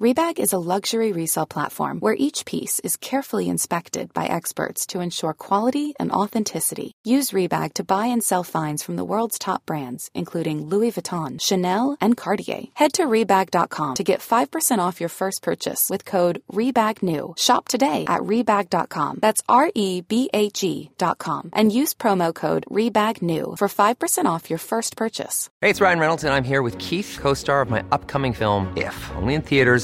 Rebag is a luxury resale platform where each piece is carefully inspected by experts to ensure quality and authenticity. Use Rebag to buy and sell finds from the world's top brands, including Louis Vuitton, Chanel, and Cartier. Head to Rebag.com to get 5% off your first purchase with code REBAGNEW. Shop today at Rebag.com. That's R E B A G.com. And use promo code REBAGNEW for 5% off your first purchase. Hey, it's Ryan Reynolds, and I'm here with Keith, co star of my upcoming film, If, only in theaters,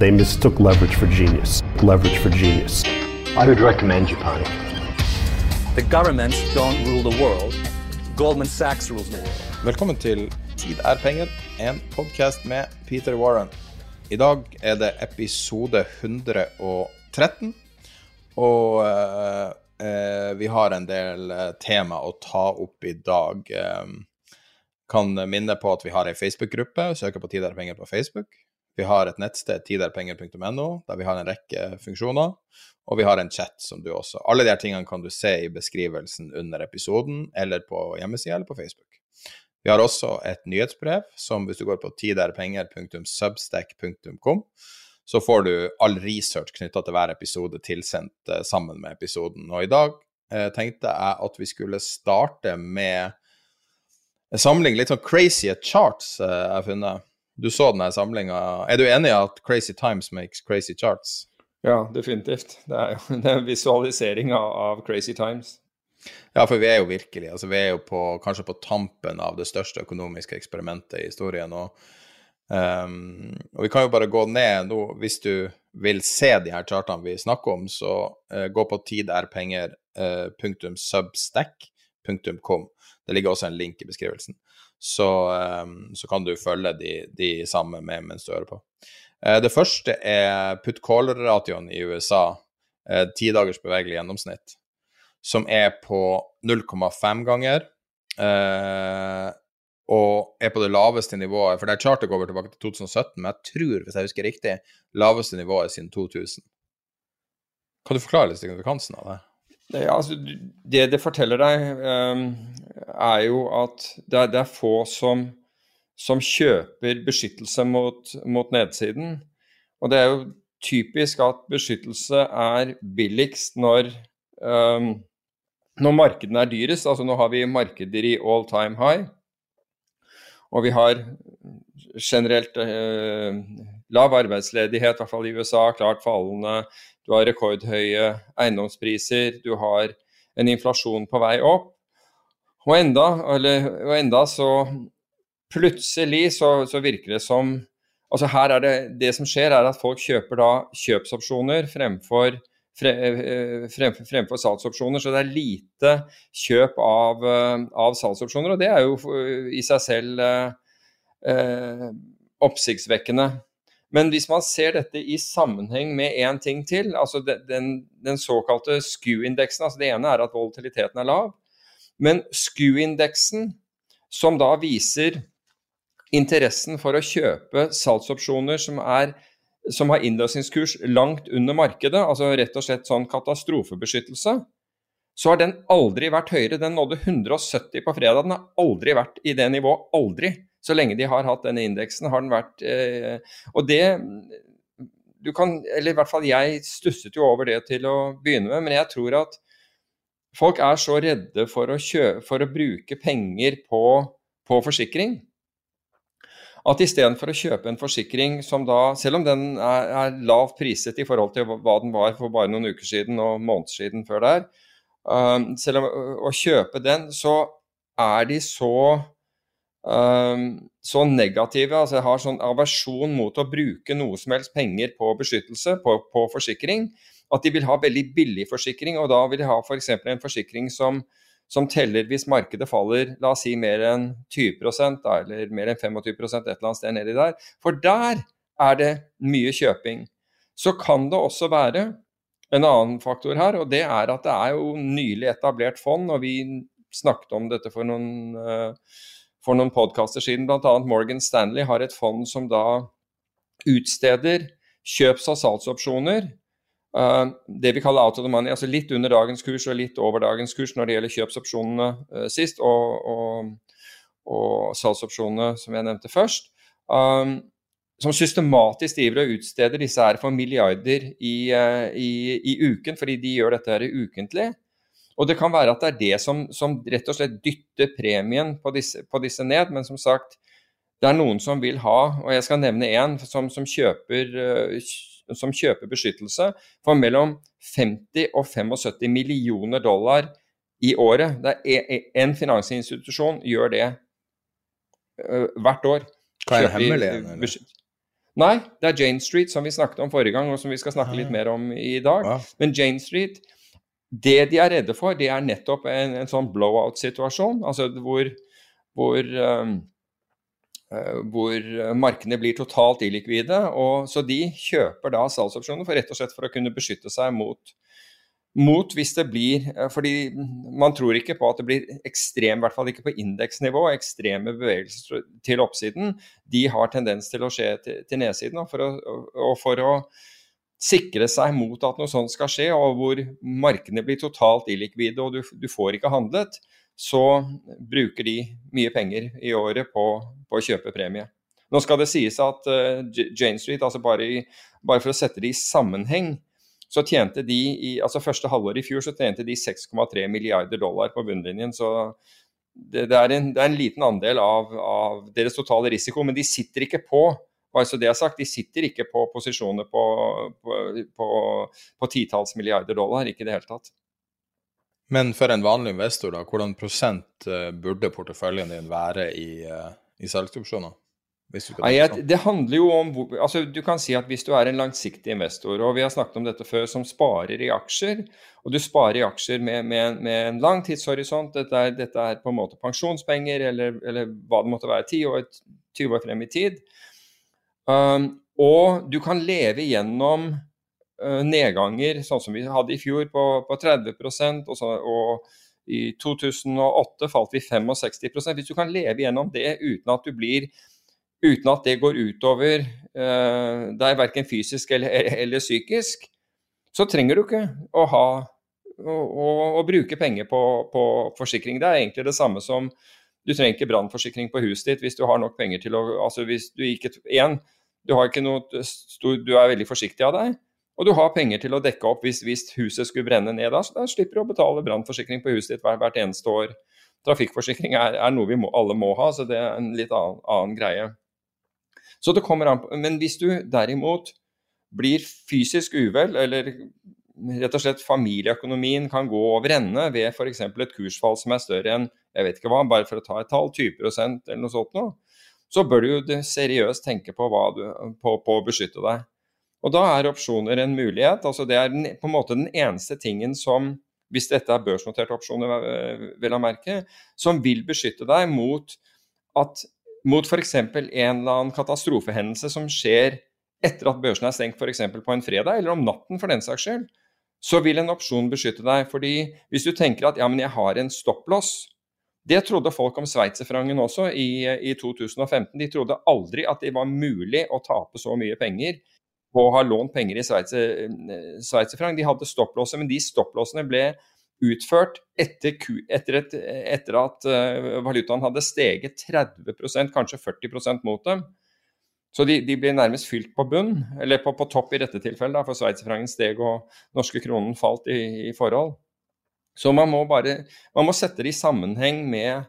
They mistook leverage for genius. Leverage for genius. I would recommend Japan. The governments don't rule the world. Goldman Sachs rules the world. Velkommen til Tid er penger, en podkast med Peter Warren. I dag er det episode 113, og uh, uh, vi har en del eh, tema å ta opp i dag. Um, kan minne på at vi har ei Facebook-gruppe, søker på Tid er penger på Facebook. Vi har et nettsted, tiderpenger.no, der vi har en rekke funksjoner. Og vi har en chat som du også Alle de her tingene kan du se i beskrivelsen under episoden, eller på hjemmesida eller på Facebook. Vi har også et nyhetsbrev som hvis du går på tiderpenger.substack.com, så får du all research knytta til hver episode tilsendt eh, sammen med episoden. Og i dag eh, tenkte jeg at vi skulle starte med en samling litt sånn crazy charts eh, jeg har funnet. Du så denne samlinga. Er du enig i at crazy times makes crazy charts? Ja, definitivt. Det er jo det er en visualisering av, av crazy times. Ja, for vi er jo virkelig altså Vi er jo på, kanskje på tampen av det største økonomiske eksperimentet i historien. Og, um, og vi kan jo bare gå ned nå. Hvis du vil se de her chartene vi snakker om, så uh, gå på tiderpenger.substack.com. det ligger også en link i beskrivelsen. Så, um, så kan du følge de, de samme med mens du hører på. Uh, det første er put call-ratioen i USA. Ti uh, dagers bevegelig gjennomsnitt som er på 0,5 ganger. Eh, og er på det laveste nivået For det er chartet går tilbake til 2017, men jeg tror, hvis jeg husker riktig, laveste nivået siden 2000. Kan du forklare litt signifikansen av det? Ja, altså, det det forteller deg, um, er jo at det er, det er få som, som, kjøper beskyttelse mot, mot nedsiden. Og det er jo typisk at beskyttelse er billigst når um, når markedene er dyrest, altså nå har vi markeder i all time high, og vi har generelt eh, lav arbeidsledighet, i hvert fall i USA, klart fallende. Du har rekordhøye eiendomspriser, du har en inflasjon på vei opp. Og enda, eller, og enda så plutselig så, så, virker det som Altså her er det Det som skjer, er at folk kjøper da kjøpsopsjoner fremfor fremfor, fremfor salgsopsjoner. Så det er lite kjøp av, eh, av salgsopsjoner, og det er jo i seg selv eh, oppsiktsvekkende. Men hvis man ser dette i sammenheng med én ting til, altså den, den såkalte SKU-indeksen altså Det ene er at volatiliteten er lav, men SKU-indeksen, som da viser interessen for å kjøpe salgsopsjoner som er som har innløsningskurs langt under markedet, altså rett og slett sånn katastrofebeskyttelse, så har den aldri vært høyere. Den nådde 170 på fredag. Den har aldri vært i det nivået. Aldri. Så lenge de har hatt denne indeksen, har den vært eh, Og det du kan, eller i hvert fall jeg stusset jo over det til å begynne med, men jeg tror at folk er så redde for å, kjø, for å bruke penger på, på forsikring at istedenfor å kjøpe en forsikring som da, selv om den er, er lavt priset i forhold til hva den var for bare noen uker siden og måneder siden før der, um, selv om å kjøpe den, så er de så så negative, altså jeg har sånn aversjon mot å bruke noe som helst penger på beskyttelse, på, på forsikring, at de vil ha veldig billig forsikring, og da vil de ha f.eks. For en forsikring som som teller hvis markedet faller la oss si mer enn 20 da, eller mer enn 25 et eller annet sted nedi der. For der er det mye kjøping. Så kan det også være en annen faktor her, og det er at det er jo nylig etablert fond, og vi snakket om dette for noen, uh, for noen podkaster siden. Bl.a. Morgan Stanley har et fond som da utsteder kjøps- og salgsopsjoner Uh, det vi kaller out of the money, altså litt under dagens kurs og litt over dagens kurs når det gjelder kjøpsopsjonene uh, sist, og, og, og, salgsopsjonene som jeg nevnte først. Um, som systematisk driver og utsteder disse her for milliarder i, i, i, uken, fordi de gjør dette her ukentlig. Og det kan være at det er det som, som rett og slett dytter premien på disse, på disse, ned, men som sagt, det er noen som vil ha, og jeg skal nevne én, som, som kjøper som kjøper beskyttelse for mellom 50 og 75 millioner dollar i året. Det er En finansinstitusjon gjør det uh, hvert år. Hva er hemmeligheten? Nei, det er Jane Street, som vi snakket om forrige gang, og som vi skal snakke litt ah. mer om i dag. Men Jane Street, det de er redde for, det er nettopp en, en sånn blowout-situasjon. Altså hvor, hvor um, hvor eh, markedene blir totalt illikvide. og Så de kjøper da salgsopsjoner for rett og slett for å kunne beskytte seg mot, mot hvis det blir eh, fordi man tror ikke på at det blir ekstrem, i hvert fall ikke på indeksnivå, ekstreme bevegelser til oppsiden. De har tendens til å skje til, til nedsiden. Og for, å, og for å sikre seg mot at noe sånt skal skje, og hvor markedene blir totalt illikvide og du, du får ikke handlet, så bruker de mye penger i året på, på å kjøpe premie. Nå skal det sies at uh, Jane Street, altså bare, i, bare, for å sette det i sammenheng, så tjente de i altså første halvår i fjor så tjente de 6,3 milliarder dollar på bunnlinjen. Så det, det, er en, det, er en, liten andel av, av, deres totale risiko, men de sitter ikke på bare så det er sagt, De sitter ikke på posisjoner på, på, på, på titalls milliarder dollar, ikke i det hele tatt. Men for en vanlig investor, da, hvordan prosent eh, burde porteføljen din være i, eh, i salgsopsjoner? Nei, det handler jo om altså Du kan si at hvis du er en langsiktig investor, og vi har snakket om dette før, som sparer i aksjer, og du sparer i aksjer med, med, med en lang tidshorisont, dette er, dette er, på en måte pensjonspenger eller, eller hva det måtte være, 10 år, 20 år frem i tid, og du kan leve gjennom Eh, nedganger, sånn som vi hadde i fjor, på, på 30 og, så, og, i 2008 falt vi 65% Hvis du kan leve gjennom det uten at blir uten at det går utover uh, deg verken fysisk eller, eller, psykisk, så trenger du ikke å ha å, å, å bruke penger på, på, forsikring. Det er egentlig det samme som du trenger ikke brannforsikring på huset ditt hvis du har nok penger til å altså hvis du ikke, en, du, stor, du er veldig forsiktig av deg. Og du har penger til å dekke opp hvis, hvis huset skulle brenne ned. Da, så da slipper du å betale brannforsikring på huset ditt hvert, hvert eneste år. Trafikkforsikring er, er noe vi må, alle må ha, så det er en litt annen, annen greie. Så det kommer an på, Men hvis du derimot blir fysisk uvel, eller rett og slett familieøkonomien kan gå over ende ved f.eks. et kursfall som er større enn jeg vet ikke hva, bare for å ta et tall, 20% eller noe sånt noe, så bør du jo seriøst tenke på, du, på, på å beskytte deg. Og da er opsjoner en mulighet. altså Det er på en måte den eneste tingen som, hvis dette er børsnoterte opsjoner, eh, vel å merke, som vil beskytte deg mot at mot f.eks. en eller annen katastrofehendelse som skjer etter at børsen er stengt f.eks. på en fredag, eller om natten for den saks skyld, så vil en opsjon beskytte deg. fordi hvis du tenker at ja, men jeg har en stopplås Det trodde folk om sveitserfrangen også i, i 2015. De trodde aldri at det var mulig å tape så mye penger på å ha lånt penger i sveitserfranc. De hadde stopplåser, men de stopplåsene ble utført etter, etter, et, etter at uh, valutaen hadde steget 30% kanskje 40% mot dem. Så de, de, ble nærmest fylt på bunn, eller på, på topp i dette tilfellet, for sveitserfrangen steg og norske kronen falt i, i, forhold. Så man må bare man må sette det i sammenheng med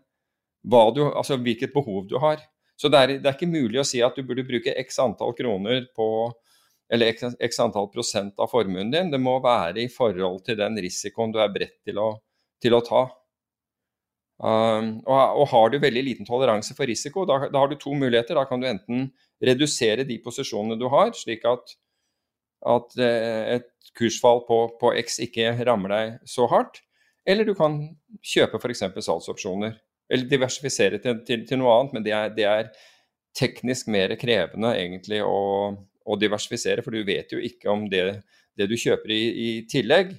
du, altså hvilket behov du har. Så det er, det er, ikke mulig å si at du burde bruke x antall kroner på eller x antall prosent av formuen din. Det må være i forhold til den risikoen du er beredt til å, til å ta. Um, og, og, har du veldig liten toleranse for risiko, da, da, har du to muligheter. Da kan du enten redusere de posisjonene du har, slik at, at eh, et kursfall på, på, X ikke rammer deg så hardt. Eller du kan kjøpe f.eks. salgsopsjoner. Eller diversifisere til, til, til, noe annet, men det er, det er teknisk mer krevende egentlig å, å, diversifisere, for du vet jo ikke om det, det du kjøper i, i, tillegg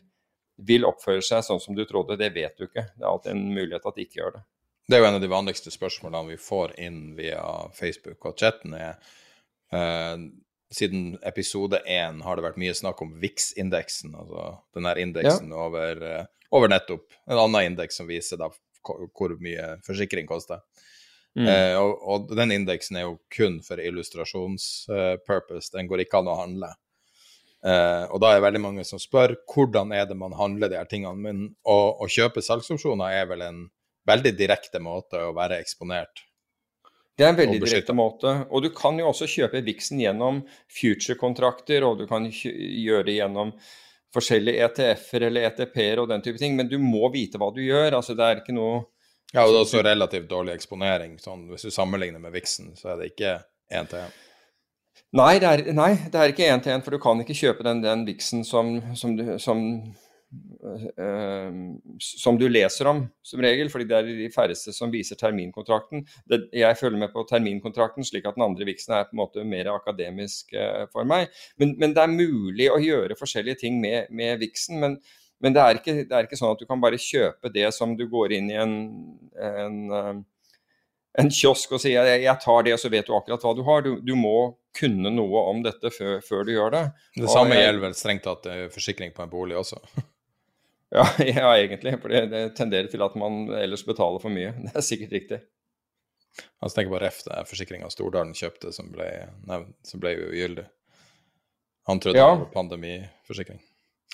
vil oppføre seg sånn som du trodde. Det vet du ikke. Det er alltid en mulighet at de ikke gjør det. Det er jo en av de vanligste spørsmålene vi får inn via Facebook og chatten. er uh, Siden episode én har det vært mye snakk om VIX-indeksen, altså den her indeksen ja. over, uh, over, nettopp en annen indeks som viser da hvor mye forsikring koster. Mm. Eh, og, og, den indeksen er jo kun for illustrasjonspurpose, den går ikke an å handle. Eh, og da er det veldig mange som spør hvordan er det man handler de her tingene. Men å, å kjøpe salgsopsjoner er vel en veldig direkte måte å være eksponert. Det er en veldig direkte måte. Og du kan jo også kjøpe Vixen gjennom future-kontrakter, og du kan gjøre det gjennom forskjellige ETF-er eller ETP-er og den type ting, men du må vite hva du gjør. altså Det er ikke noe Ja, og det er også relativt dårlig eksponering. Sånn, hvis du sammenligner med Vixen, så er det ikke én til én. Nei, nei, det er ikke én til én, for du kan ikke kjøpe den, den Vixen som, som, som som du leser om, som regel, fordi det er de færreste som viser terminkontrakten. Det, jeg følger med på terminkontrakten, slik at den andre viksen er på en måte mer akademisk uh, for meg. Men, men, det er mulig å gjøre forskjellige ting med, med viksen. Men, men det, er ikke, det, er ikke, sånn at du kan bare kjøpe det som du går inn i en, en, uh, en kiosk og sier jeg, jeg tar det, og så vet du akkurat hva du har. Du, du må kunne noe om dette før, før, du gjør det. Det samme gjelder vel strengt tatt forsikring på en bolig også? Ja, ja egentlig. For det, det, tenderer til at man ellers betaler for mye. Det er sikkert riktig. Altså, tenker på Ref, det forsikringa Stordalen kjøpte som ble, nevnt, som ble ugyldig. Han trodde ja. det var pandemiforsikring.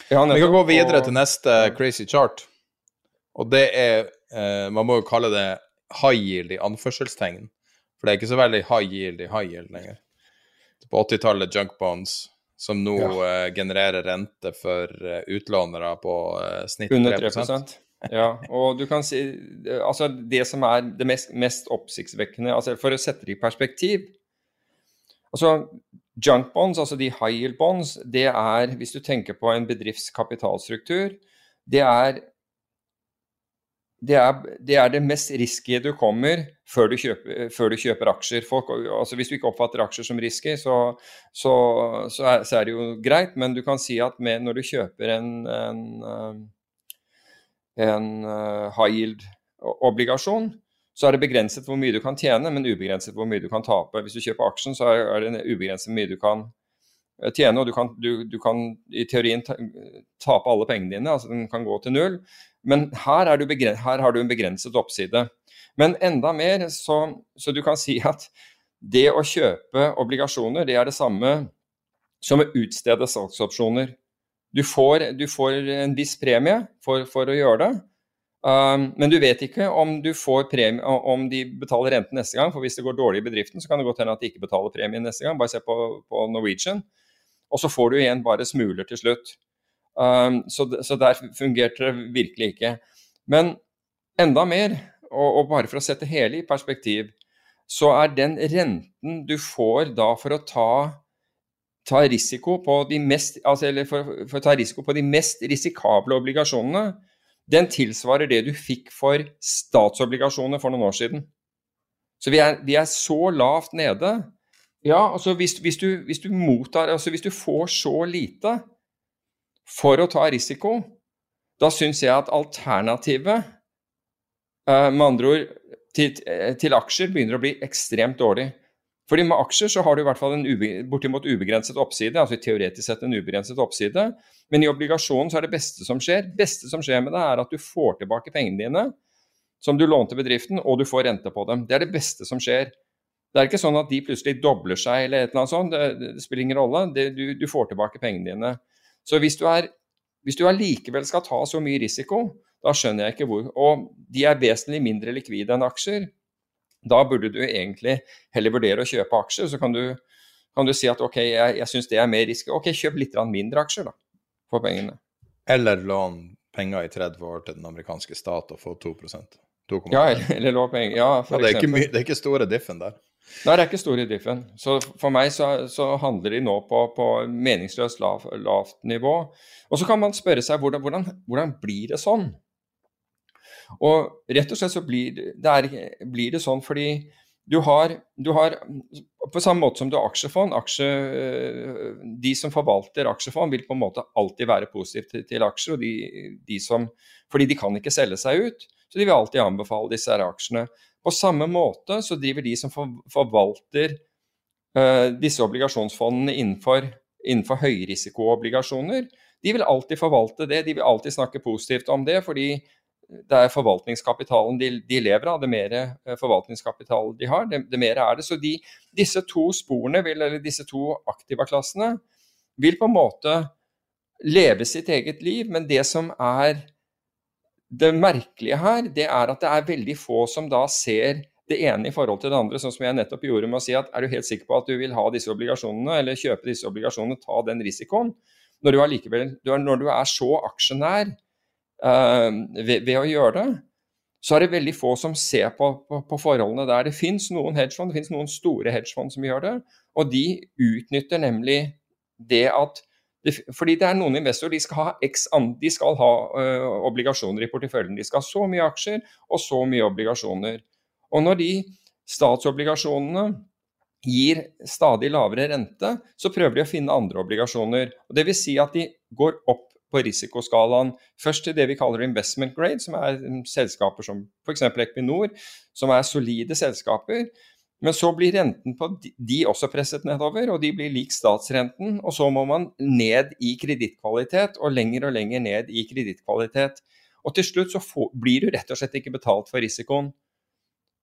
Ja, Vi kan gå videre og... til neste crazy chart. Og det er eh, Man må jo kalle det high yield i anførselstegn. For det er ikke så veldig high yield i high yield lenger. På 80-tallet junk bonds, som nå ja. uh, genererer rente for uh, utlånere på uh, snitt 3 Under 3 Ja, og du kan si Altså, det som er det mest, mest oppsiktsvekkende altså For å sette det i perspektiv Altså, junk bonds, altså de high yield bonds, det er, hvis du tenker på en bedrifts kapitalstruktur, det er det er, det er, det mest risky du kommer før du kjøper, før du kjøper aksjer. Folk, altså hvis du ikke oppfatter aksjer som risky, så, så, så, er, så, er, det jo greit, men du kan si at med, når du kjøper en, en, eh, en eh, high yield-obligasjon, så er det begrenset hvor mye du kan tjene, men ubegrenset hvor mye du kan tape. Hvis du kjøper aksjen, så er det ubegrenset hvor mye du kan eh, tjene, og du kan, du, du kan i teorien tape alle pengene dine, altså den kan gå til null. Men her, du her har du en begrenset oppside. Men enda mer, så, så, du kan si at det å kjøpe obligasjoner, det er det samme som å utstede salgsopsjoner. Du får, du får en viss premie for, for å gjøre det, um, men du vet ikke om, premie, om de betaler renten neste gang. For hvis det går dårlig i bedriften, så kan det godt hende at de ikke betaler premien neste gang. Bare se på, på Norwegian. Og så får du igjen bare smuler til slutt. Um, så, så, der fungerte det virkelig ikke. Men enda mer, og, og, bare for å sette hele i perspektiv, så er den renten du får da for å ta, ta risiko på de mest, altså, for, for å ta risiko på de mest risikable obligasjonene, den tilsvarer det du fikk for statsobligasjoner for noen år siden. Så vi er, vi er så lavt nede. Ja, altså hvis, hvis, du, hvis, du, mottar, altså hvis du får så lite, for å ta risiko, da syns jeg at alternativet, uh, med andre ord til, til, aksjer, begynner å bli ekstremt dårlig. Fordi med aksjer så har du i hvert fall en ube, bortimot ubegrenset oppside, altså teoretisk sett en ubegrenset oppside. Men i obligasjonen så er det beste som skjer. Det beste som skjer med det, er at du får tilbake pengene dine som du lånte bedriften, og du får rente på dem. Det er det beste som skjer. Det er ikke sånn at de plutselig dobler seg eller et eller annet sånt. Det, det spiller ingen rolle. Det, du, du, får tilbake pengene dine. Så hvis du, er, hvis du allikevel skal ta så mye risiko, da skjønner jeg ikke hvor. Og de er vesentlig mindre likvide enn aksjer. Da burde du egentlig heller vurdere å kjøpe aksjer. Så kan du, kan du si at ok, jeg, jeg syns det er mer risiko. Ok, kjøp litt mindre aksjer, da, for pengene. Eller lån penger i 30 år til den amerikanske stat og få 2% Ja, eller, eller lån penger. Ja, for ja, det, er ikke, det er ikke store diffen der. Nei, det er ikke stor i diffen. Så for meg så, så handler de nå på, på meningsløst lav, lavt nivå. Og så kan man spørre seg hvordan, hvordan, hvordan, blir det sånn? Og rett og slett så blir det, er, blir det sånn fordi du har, du har, På samme måte som du har aksjefond aksje, De som forvalter aksjefond, vil på en måte alltid være positive til, til aksjer. og de, de som, Fordi de kan ikke selge seg ut, så de vil alltid anbefale disse aksjene. På samme måte så driver de som forvalter uh, disse obligasjonsfondene innenfor, innenfor høyrisikoobligasjoner, de vil alltid forvalte det. De vil alltid snakke positivt om det, fordi det er forvaltningskapitalen de, de lever av. Det mer eh, forvaltningskapital de har, det, det mer er det. Så de, disse to sporene, vil, eller disse to aktiva-klassene, vil på en måte leve sitt eget liv. Men det som er det merkelige her, det er at det er veldig få som da ser det ene i forhold til det andre, sånn som jeg nettopp gjorde med å si at er du helt sikker på at du vil ha disse obligasjonene, eller kjøpe disse obligasjonene, ta den risikoen, når du, allikevel, når du er så aksjonær uh, ved, ved, å gjøre det, så er det veldig få som ser på, på, på forholdene der. Det fins noen hedgefond, det fins noen store hedgefond som gjør det, og de utnytter nemlig det at fordi det er noen investorer de skal ha, X, de skal ha uh, obligasjoner i porteføljen. De skal ha så mye aksjer og så mye obligasjoner. Og når de statsobligasjonene gir stadig lavere rente, så prøver de å finne andre obligasjoner. Og det vil si at de går opp på risikoskalaen. Først til det vi kaller investment grade, som er selskaper som f.eks. Equinor, som er solide selskaper. Men så blir renten på de også presset nedover, og de blir lik statsrenten. Og så må man ned i kredittkvalitet, og lenger og lenger ned i kredittkvalitet. Og til slutt så får, blir du rett og slett ikke betalt for risikoen.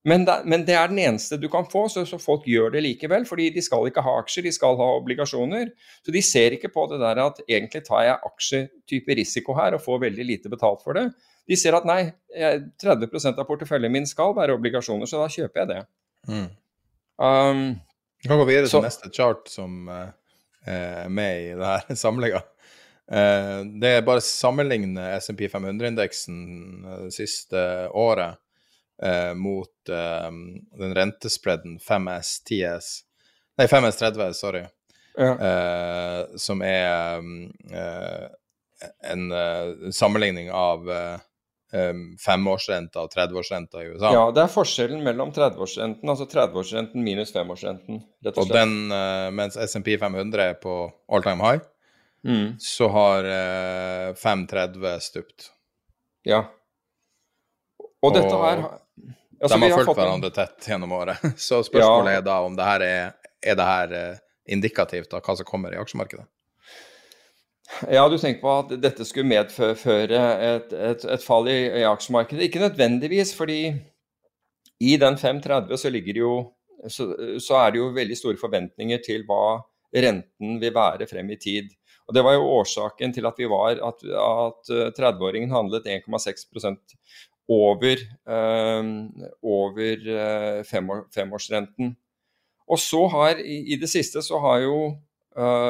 Men det, men det, er den eneste du kan få, så, så, folk gjør det likevel. Fordi de skal ikke ha aksjer, de skal ha obligasjoner. Så de ser ikke på det der at egentlig tar jeg aksjetype risiko her og får veldig lite betalt for det. De ser at nei, 30% av porteføljen min skal være obligasjoner, så da kjøper jeg det. Mm. Um, vi kan gå videre så, til neste chart som uh, er med i det her samlinga. Uh, det er bare å sammenligne SMP 500-indeksen det siste året uh, mot eh, den rentespredden 5S 10S Nei, 5S30, sorry. Ja. Eh, som er eh, en sammenligning av femårsrenta og 30-årsrenta i USA. Ja, det er forskjellen mellom 30-årsrenten, altså 30-årsrenten minus femårsrenten. og. Og den, uh, mens SMP 500 er på all time high, mm. så har uh, 530 stupt. Ja. Og, og dette her Altså, de har, har fulgt hverandre tett gjennom året. Så spørsmålet ja. er da om det her er, er det her eh, indikativt av hva som kommer i aksjemarkedet? Ja, du tenker på at dette skulle medføre et, et, et fall i, i, aksjemarkedet. Ikke nødvendigvis, fordi i den 530 så ligger jo så, så, er det jo veldig store forventninger til hva renten vil være frem i tid. Og Det var jo årsaken til at vi var at, at 30-åringen eh, handlet 1,6 over, øh, over øh, fem, femårsrenten. Og så har i, i, det siste så har jo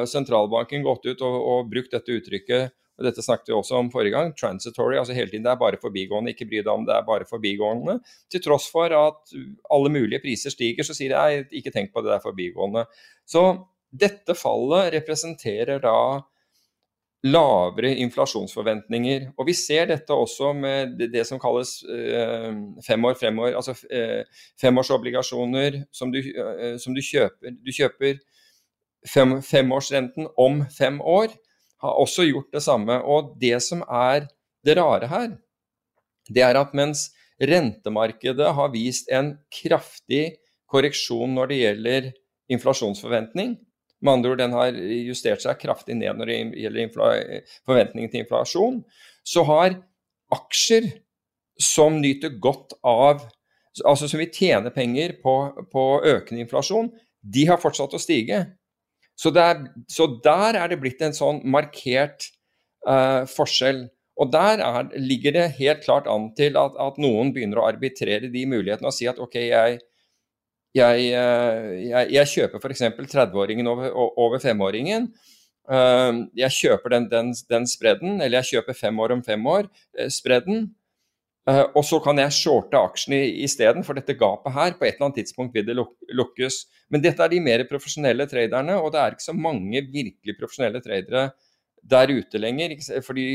sentralbanken gått ut og, og, brukt dette uttrykket og dette snakket vi også om forrige gang, transitory, altså hele tiden det er bare forbigående, ikke bry deg om det er bare forbigående. Til tross for at alle mulige priser stiger, så sier jeg ikke tenk på det, det er forbigående. Så dette fallet representerer da lavere inflasjonsforventninger. Og Vi ser dette også med det, som kalles eh, femår fremover, altså eh, femårsobligasjoner som du, eh, som du kjøper. Du kjøper fem, femårsrenten om fem år, har også gjort det samme. Og det som er det rare her, det er at mens rentemarkedet har vist en kraftig korreksjon når det gjelder inflasjonsforventning, med andre ord, den har justert seg kraftig ned når det gjelder forventningen til inflasjon. Så har aksjer som nyter godt av Altså som vil tjene penger på, på økende inflasjon, de har fortsatt å stige. Så, er, så der er det blitt en sånn markert uh, forskjell. Og der er, ligger det helt klart an til at, at noen begynner å arbitrere de mulighetene og si at ok, jeg, jeg, eh, jeg, jeg kjøper f.eks. 30-åringen over, over 5-åringen. Eh, jeg kjøper den, den, den, spredden, eller jeg kjøper fem år om fem år, eh. Og så kan jeg shorte aksjene isteden, for dette gapet her, på et eller annet tidspunkt vil det lukkes. Men dette er de mer profesjonelle traderne, og det er ikke så mange virkelig profesjonelle tradere der ute lenger. Fordi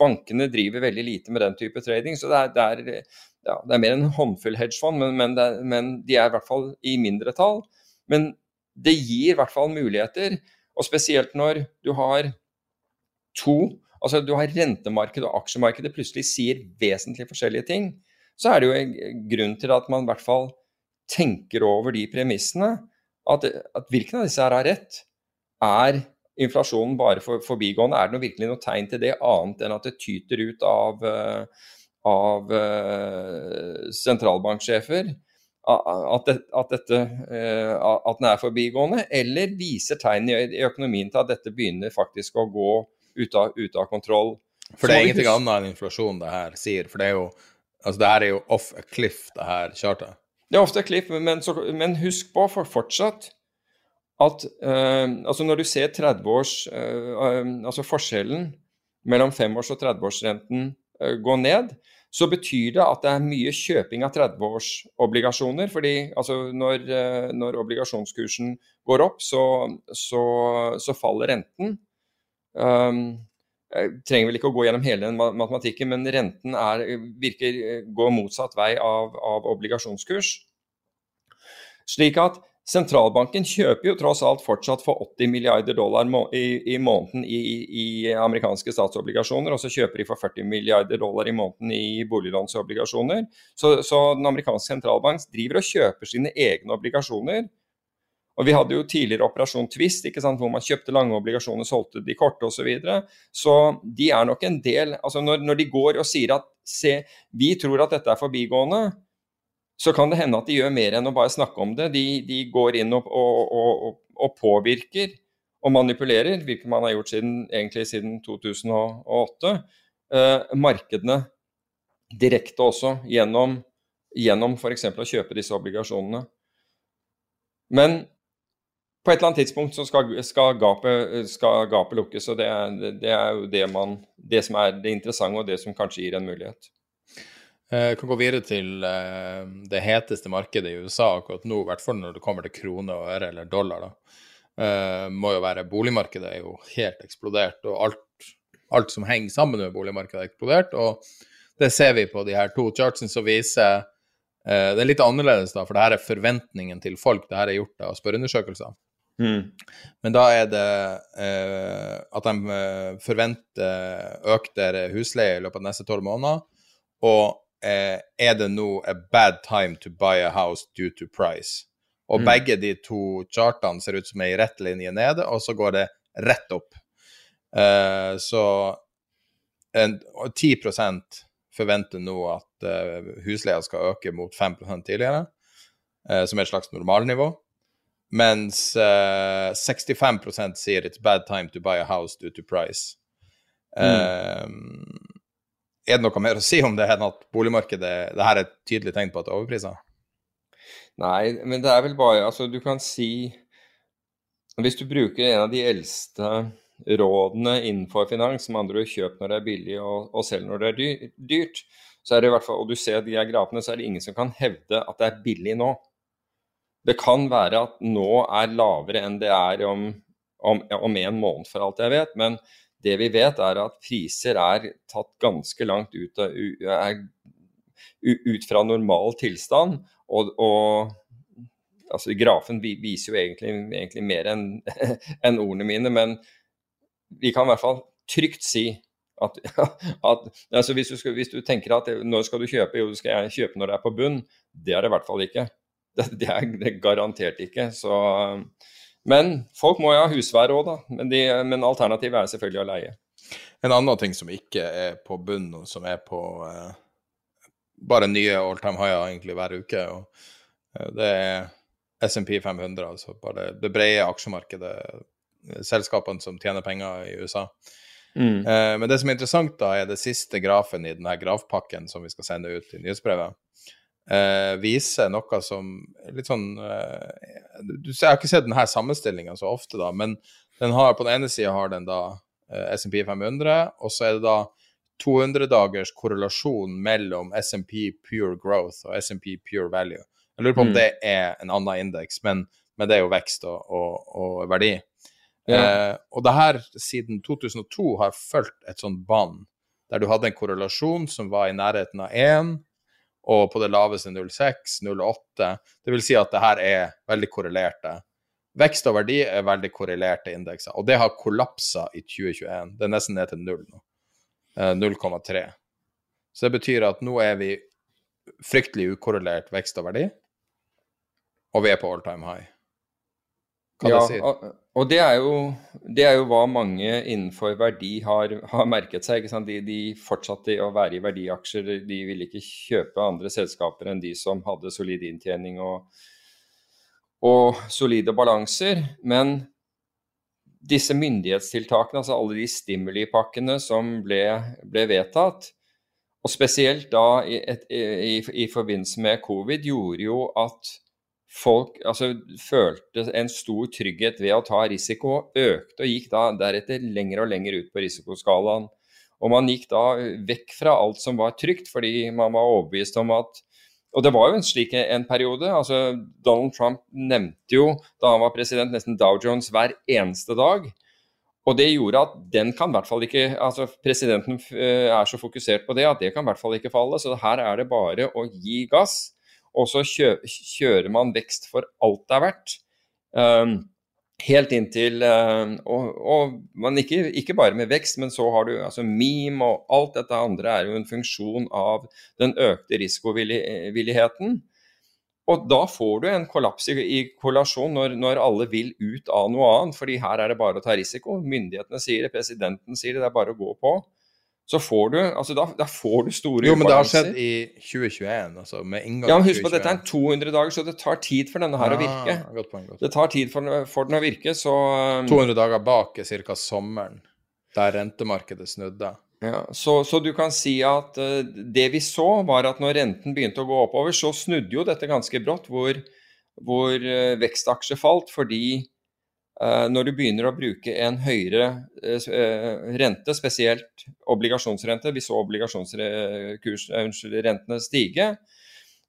bankene driver veldig lite med den type trading. Så det er, det er, ja, det er mer en håndfull hedgefond, men, men, det, men, de er i hvert fall i mindretall. Men det gir i hvert fall muligheter, og spesielt når du har to Altså du har rentemarkedet og aksjemarkedet plutselig sier vesentlig forskjellige ting. Så er det jo en grunn til at man i hvert fall tenker over de premissene. At, at hvilken av disse her har rett? Er inflasjonen bare for, forbigående? Er det noe, virkelig noe tegn til det, annet enn at det tyter ut av, eh, av uh, sentralbanksjefer? At, det, at, dette, uh, at, den er forbigående, eller viser tegn i, økonomien til at dette begynner faktisk å gå ut av, ut av kontroll? For det er ingenting annet enn inflasjon det her sier. For det er jo Altså, det her er jo off a cliff, det her chartet. Det er ofte a cliff, men, så, men husk på for fortsatt at uh, altså når du ser 30 års uh, altså forskjellen mellom 5-års- og 30-årsrenten gå ned, så betyr det at det er mye kjøping av 30-årsobligasjoner. fordi altså når, når, obligasjonskursen går opp, så, så, så faller renten. Um, jeg trenger vel ikke å gå gjennom hele den matematikken, men renten er, virker, går motsatt vei av, av obligasjonskurs. Slik at Sentralbanken kjøper jo tross alt fortsatt for 80 milliarder dollar i, i måneden i, i, amerikanske statsobligasjoner, og så kjøper de for 40 milliarder dollar i måneden i boliglånsobligasjoner. Så, så den amerikanske sentralbank driver og kjøper sine egne obligasjoner. Og Vi hadde jo tidligere Operasjon Twist, hvor man kjøpte lange obligasjoner, solgte de korte osv. Så, videre. så de er nok en del altså når, når de går og sier at se, vi tror at dette er forbigående, så kan det hende at de gjør mer enn å bare snakke om det. De, de går inn og, og, og, og, påvirker og manipulerer, hvilket man har gjort siden, egentlig siden 2008, eh, markedene direkte også, gjennom, gjennom f.eks. å kjøpe disse obligasjonene. Men på et eller annet tidspunkt så skal, skal, gapet, skal gapet, lukkes. og det det er jo det, man, det som er det interessante, og det som kanskje gir en mulighet. Jeg eh, kan gå videre til uh, det heteste markedet i USA akkurat nå, i hvert fall når det kommer til krone og øre eller dollar. da. Uh, må jo være Boligmarkedet er jo helt eksplodert, og alt, alt, som henger sammen med boligmarkedet, er eksplodert. og Det ser vi på de her to chartsene som viser Det er litt annerledes, da, for det her er forventningen til folk. Det her er gjort av spørreundersøkelser. Mm. Men da er det at de forventer økte husleie i løpet av de neste tolv måneder. Og eh, er det nå a bad time to buy a house due to price? Og mm. begge de to chartene ser ut som ei rett linje nede, og så går det rett opp. Eh, så en, 10 forventer nå at uh, husleia skal øke mot 5 tidligere, uh, som er et slags normalnivå. Mens uh, 65% sier it's bad time to buy a house due to price. Mm. Er det noe mer å si om det enn at boligmarkedet det her er et tydelig tegn på at det er overpriser? Nei, men det er vel bare Altså, du kan si Hvis du bruker en av de eldste rådene innenfor finans, som andre kjøp når det er billig og, og selv når det er dyrt, så er det i hvert fall, og du ser de her grafene, så er det ingen som kan hevde at det er billig nå. Det kan være at nå er lavere enn det er om, om, om en måned, for alt jeg vet. Men det vi vet, er at priser er tatt ganske langt ut, er, ut fra normal tilstand. Og, og altså, grafen viser jo egentlig, egentlig mer enn en ordene mine, men vi kan i hvert fall trygt si at, at altså hvis, du skal, hvis, du tenker at når skal du kjøpe, jo du skal kjøpe når det er på bunn, det er det i hvert fall ikke. Det, det er det garantert ikke. Så men folk må jo ha husvær òg, da. Men, de, men, alternativet er selvfølgelig å leie. En annen ting som ikke er på bunn, og som er på eh, bare nye all time higher egentlig hver uke, og, eh, det er SMP 500, altså bare det brede aksjemarkedet, selskapene som tjener penger i USA. Mm. Eh, men det som er interessant, da, er det siste grafen i denne gravpakken som vi skal sende ut i nyhetsbrevet eh, viser noe som litt sånn eh, du, Jeg har ikke sett denne sammenstillinga så ofte, da, men den har, på den ene sida har den da eh, SMP 500, og så er det da 200 dagers korrelasjon mellom SMP Pure Growth og SMP Pure Value. Jeg lurer på om mm. det er en annen indeks, men, men, det er jo vekst og, og, og verdi. Ja. Eh, og det her siden 2002 har fulgt et sånt bånd der du hadde en korrelasjon som var i nærheten av 1, og på det laveste 0,6, 0,8. Det vil si at det her er veldig korrelerte. Vekst og verdi er veldig korrelerte indekser, og det har kollapsa i 2021. Det er nesten ned til null nå. 0,3. Så det betyr at nå er vi fryktelig ukorrelert vekst og verdi, og vi er på all time high. Hva ja, det sier? Og, det, er jo, det er jo hva mange innenfor verdi har, har merket seg. De, de fortsatte å være i verdiaksjer. De ville ikke kjøpe andre selskaper enn de som hadde solid inntjening og, og solide balanser. Men disse myndighetstiltakene, altså alle de stimulipakkene som ble, ble vedtatt, og spesielt da i, et, i, i, forbindelse med covid, gjorde jo at folk altså, følte en stor trygghet ved å ta risiko, økte og gikk da deretter lenger og lenger ut på risikoskalaen. Og man gikk da vekk fra alt som var trygt, fordi man var overbevist om at og det var jo en slik en periode. altså Donald Trump nevnte jo da han var president nesten Dow Jones hver eneste dag. Og det gjorde at den kan i hvert fall ikke altså Presidenten eh, er så fokusert på det at det kan i hvert fall ikke falle. Så her er det bare å gi gass, og så kjører man vekst for alt det er verdt. Um, helt inntil uh, og, og, man ikke, ikke, bare med vekst, men så har du altså meme og alt dette andre er jo en funksjon av den økte risikovilligheten. Og da får du en kollaps i, i kollasjon når, når, alle vil ut av noe annet, fordi her er det bare å ta risiko. Myndighetene sier det, presidenten sier det, det er bare å gå på. Så får du altså da, da får du store Jo, men det har skjedd i 2021, altså med inngang Ja, men husk på, dette er en 200 dager, så det tar tid for denne her ja, å virke. Godt poeng, godt. Det tar tid for, for den å virke, så um, 200 dager bak er ca. sommeren, der rentemarkedet snudde. Ja, så, så, du kan si at uh, det vi så, var at når renten begynte å gå oppover, så snudde jo dette ganske brått, hvor, hvor uh, vekstaksjer falt fordi når du begynner å bruke en høyere rente, spesielt obligasjonsrente, vi så obligasjonsrentene stige,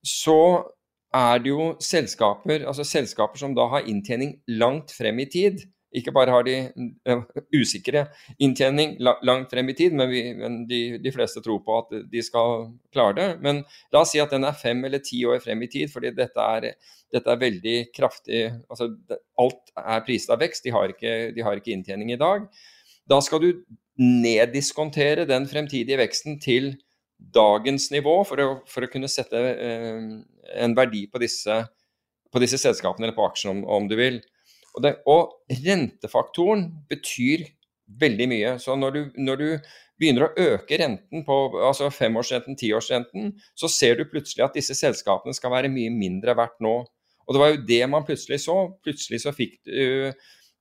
så er det jo selskaper, altså selskaper som da har inntjening langt frem i tid, ikke bare har de uh, usikre inntjening langt frem i tid, men, vi, men de, de, fleste tror på at de skal klare det. Men la oss si at den er fem eller ti år frem i tid, fordi dette er, dette er veldig kraftig altså Alt er priset av vekst, de har, ikke, de har ikke inntjening i dag. Da skal du neddiskontere den fremtidige veksten til dagens nivå for å, for å kunne sette eh, en verdi på disse, på disse selskapene eller på aksjene, om, om du vil. Og, det, og, rentefaktoren betyr veldig mye. Så når du, når du begynner å øke renten på altså femårsrenten, tiårsrenten, så ser du plutselig at disse selskapene skal være mye mindre verdt nå. Og det var jo det man plutselig så. Plutselig så fikk uh,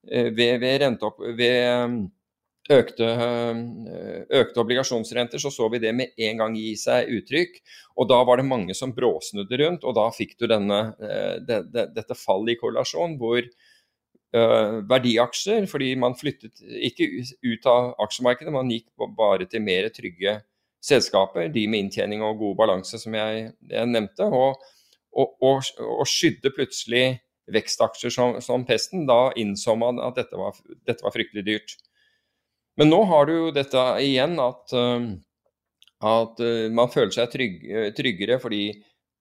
ved, ved, renteopp, ved um, økte, uh, økte, obligasjonsrenter, så så vi det med en gang gi seg uttrykk. Og da var det mange som bråsnudde rundt, og da fikk du denne, de, det, dette fallet i korrelasjon hvor verdiaksjer, fordi man flyttet ikke ut av aksjemarkedet, man gikk bare til mer trygge selskaper, de med inntjening og god balanse, som jeg, jeg nevnte, og, og, og, og, skydde plutselig vekstaksjer som, som, pesten. Da innså man at dette var, dette var, fryktelig dyrt. Men nå har du jo dette igjen at, uh, at uh, man føler seg trygg, tryggere fordi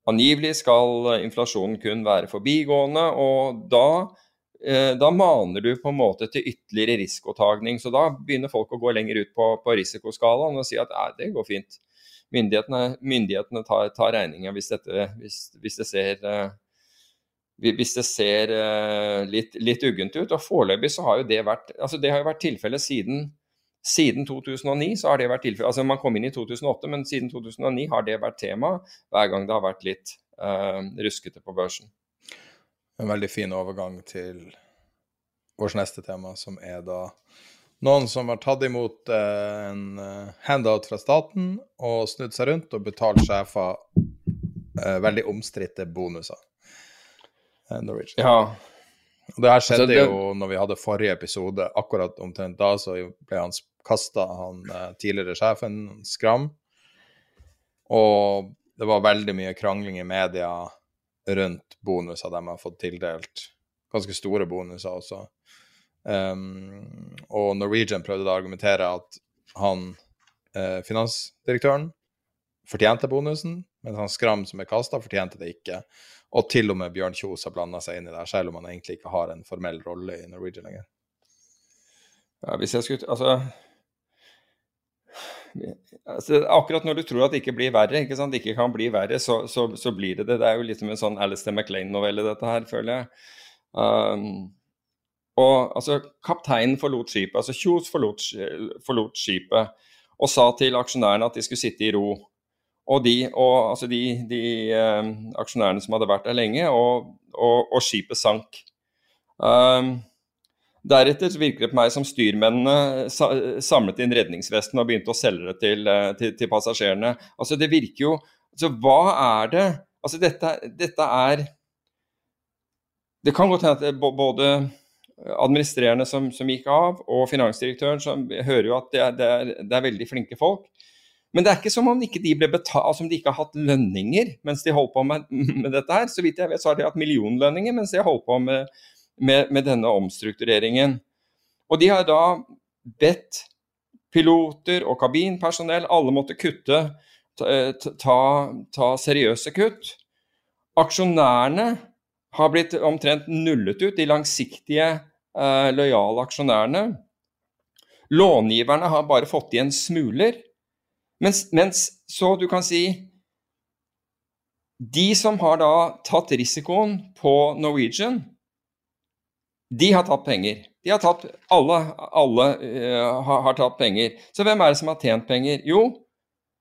angivelig skal inflasjonen kun være forbigående, og da Eh, da maner du på en måte til ytterligere risikotagning. Så da begynner folk å gå lenger ut på, på risikoskalaen og si at det går fint. Myndighetene, myndighetene tar, tar regninga hvis, hvis, hvis, det ser, uh, hvis det ser uh, litt, litt, uggent ut. Og foreløpig så har jo det vært altså det har jo vært tilfellet siden, siden 2009. så har det vært tilfelle, altså Man kom inn i 2008, men siden 2009 har det vært tema hver gang det har vært litt uh, ruskete på børsen en veldig fin overgang til vårt neste tema, som er da noen som har tatt imot eh, en eh, handout fra staten og snudd seg rundt og betalt sjefer eh, veldig omstridte bonuser. Eh, Norwegian. Ja. Og det her skjedde altså, det... jo når vi hadde forrige episode. Akkurat omtrent da så ble han kasta, han tidligere sjefen, Skram. Og det var veldig mye krangling i media rundt bonuser de har fått tildelt. Ganske store bonuser også. Um, og Norwegian prøvde da å argumentere at han eh, finansdirektøren fortjente bonusen, mens han Skram, som er kasta, fortjente det ikke. Og til og med Bjørn Kjos har blanda seg inn i det, selv om han egentlig ikke har en formell rolle i Norwegian lenger. Ja, hvis jeg skulle Altså, altså Akkurat når du tror at det ikke blir verre, ikke sant? det ikke kan bli verre, så, så, så blir det det. Det er jo litt som en sånn Alistair MacLaine-novelle, dette her, føler jeg. Um, og altså, Kapteinen forlot skipet, altså Kjos forlot, forlot, skipet og sa til aksjonærene at de skulle sitte i ro. Og de, og, altså de, de um, aksjonærene som hadde vært der lenge, og, og, og skipet sank. Um, deretter virker det på meg som styrmennene samlet inn redningsvesten og begynte å selge det til, eh, til, til passasjerene. Altså Det virker jo altså Hva er det Altså dette, dette er Det kan godt hende at både administrerende som, som, gikk av, og finansdirektøren, som hører jo at det er, det, er, det er, veldig flinke folk. Men det er ikke som om ikke de betalt, altså om de ikke har hatt lønninger mens de holdt på med, med, dette her. Så vidt jeg vet, så har de hatt millionlønninger mens de har holdt på med, med, med denne omstruktureringen. Og de har da bedt piloter og kabinpersonell, alle måtte kutte, ta, ta, ta seriøse kutt. Aksjonærene har blitt omtrent nullet ut, de langsiktige, eh, lojale aksjonærene. Långiverne har bare fått igjen smuler. Mens, mens, så du kan si De som har da tatt risikoen på Norwegian, de har tatt penger. De har tatt, alle alle uh, har, har tatt penger. Så hvem er det som har tjent penger? Jo,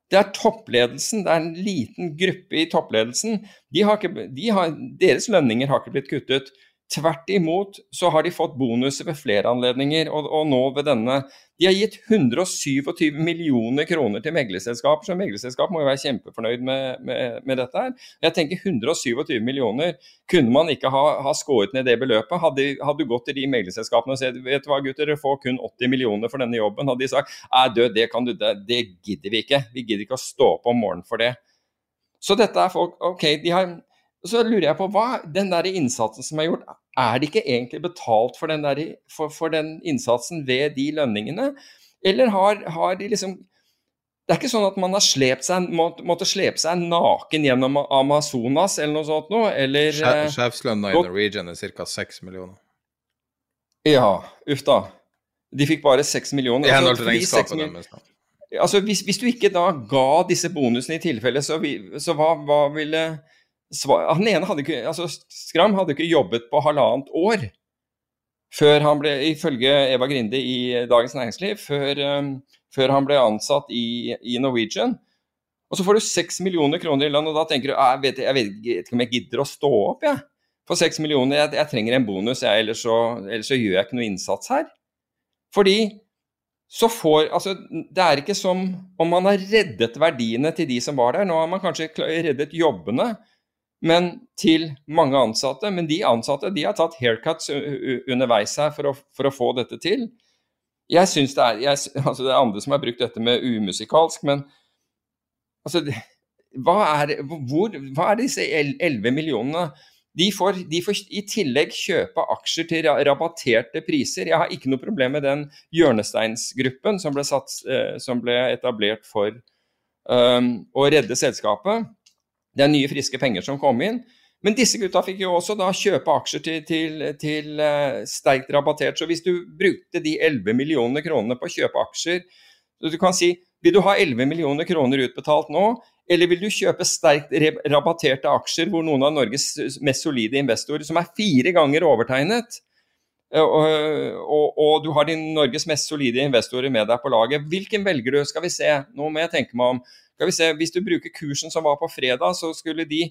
det er toppledelsen, det er en liten gruppe i toppledelsen. De ikke, de har, deres lønninger har ikke blitt kuttet. Tvert imot så har de fått bonuser ved flere anledninger, og, og, nå ved denne. De har gitt 127 millioner kroner til meglerselskaper, så meglerselskap må jo være kjempefornøyd med, med, med, dette her. Jeg tenker 127 millioner. Kunne man ikke ha, ha skåret ned det beløpet? Hadde, hadde du gått til de meglerselskapene og sagt vet du hva gutter, dere får kun 80 millioner for denne jobben, hadde de sagt æ død, det, kan du, det, det gidder vi ikke. Vi gidder ikke å stå opp om morgenen for det. Så dette er folk OK, de har så lurer jeg på hva den der innsatsen som er gjort, er det ikke egentlig betalt for den, der, for, for den innsatsen ved de lønningene? Eller har, har, de liksom Det er ikke sånn at man har slept seg, må, måtte slepe seg naken gjennom Amazonas eller noe sånt noe? Eller eh, Sjefslønna i Norwegian er ca. 6 millioner. Ja, uff da. De fikk bare 6 millioner. I henhold til regnskapet deres. Altså, hvis, hvis, du ikke da ga disse bonusene i tilfelle, så, så hva, hva ville han ene hadde ikke, altså Skram hadde ikke jobbet på halvannet år før han ble, ifølge Eva Grinde i Dagens Næringsliv, før, um, før han ble ansatt i, i, Norwegian. Og så får du seks millioner kroner i lønn, og da tenker du jeg vet, jeg vet, ikke om jeg gidder å stå opp, jeg. For seks millioner, jeg, jeg, trenger en bonus, jeg, ellers, så, ellers, så, gjør jeg ikke noe innsats her. Fordi så får Altså, det er ikke som om man har reddet verdiene til de som var der. Nå har man kanskje reddet jobbene men til mange ansatte. Men de ansatte de har tatt haircuts underveis her for å, for å få dette til. Jeg synes det er jeg, altså Det er andre som har brukt dette med umusikalsk, men altså hva er, hvor, hva er disse 11 millionene? De får, de får, i tillegg kjøpe aksjer til rabatterte priser. Jeg har ikke noe problem med den hjørnesteinsgruppen som ble, satt, eh, som ble etablert for um, å redde selskapet. Det er nye, friske penger som kom inn. Men disse gutta fikk jo også da kjøpe aksjer til, til, til uh, sterkt rabattert. Så hvis du brukte de 11 millioner kronene på å kjøpe aksjer så Du kan si vil du ha 11 millioner kroner utbetalt nå, eller vil du kjøpe sterkt rabatterte aksjer hvor noen av Norges mest solide investorer, som er fire ganger overtegnet, eh, og, og, og, du har de Norges mest solide investorer med deg på laget. Hvilken velger du? Skal vi se, nå må jeg tenke meg om. Skal vi se, Hvis du bruker kursen som var på fredag, så skulle de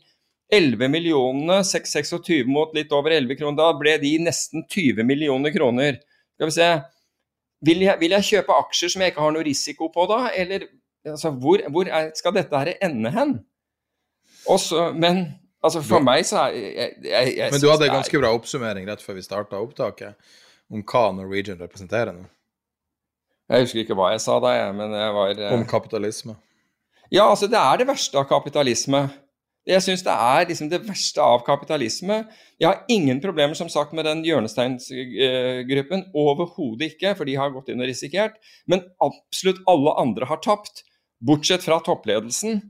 11 millionene, 626 mot litt over 11 kroner, da ble de nesten 20 millioner kroner. Skal vi se Vil jeg, vil jeg kjøpe aksjer som jeg ikke har noe risiko på da, eller altså, hvor, hvor er, skal dette her ende hen? Også, men altså, for meg så er jeg, jeg, jeg Men du hadde en ganske bra oppsummering rett før vi starta opptaket, om hva Norwegian representerer nå? Jeg husker ikke hva jeg sa da, jeg, men jeg var Om kapitalisme? Ja, altså det er det verste av kapitalisme. Jeg syns det er liksom det verste av kapitalisme. Jeg har ingen problemer som sagt med den hjørnesteinsgruppen. Overhodet ikke, for de har gått inn og risikert. Men absolutt alle andre har tapt, bortsett fra toppledelsen.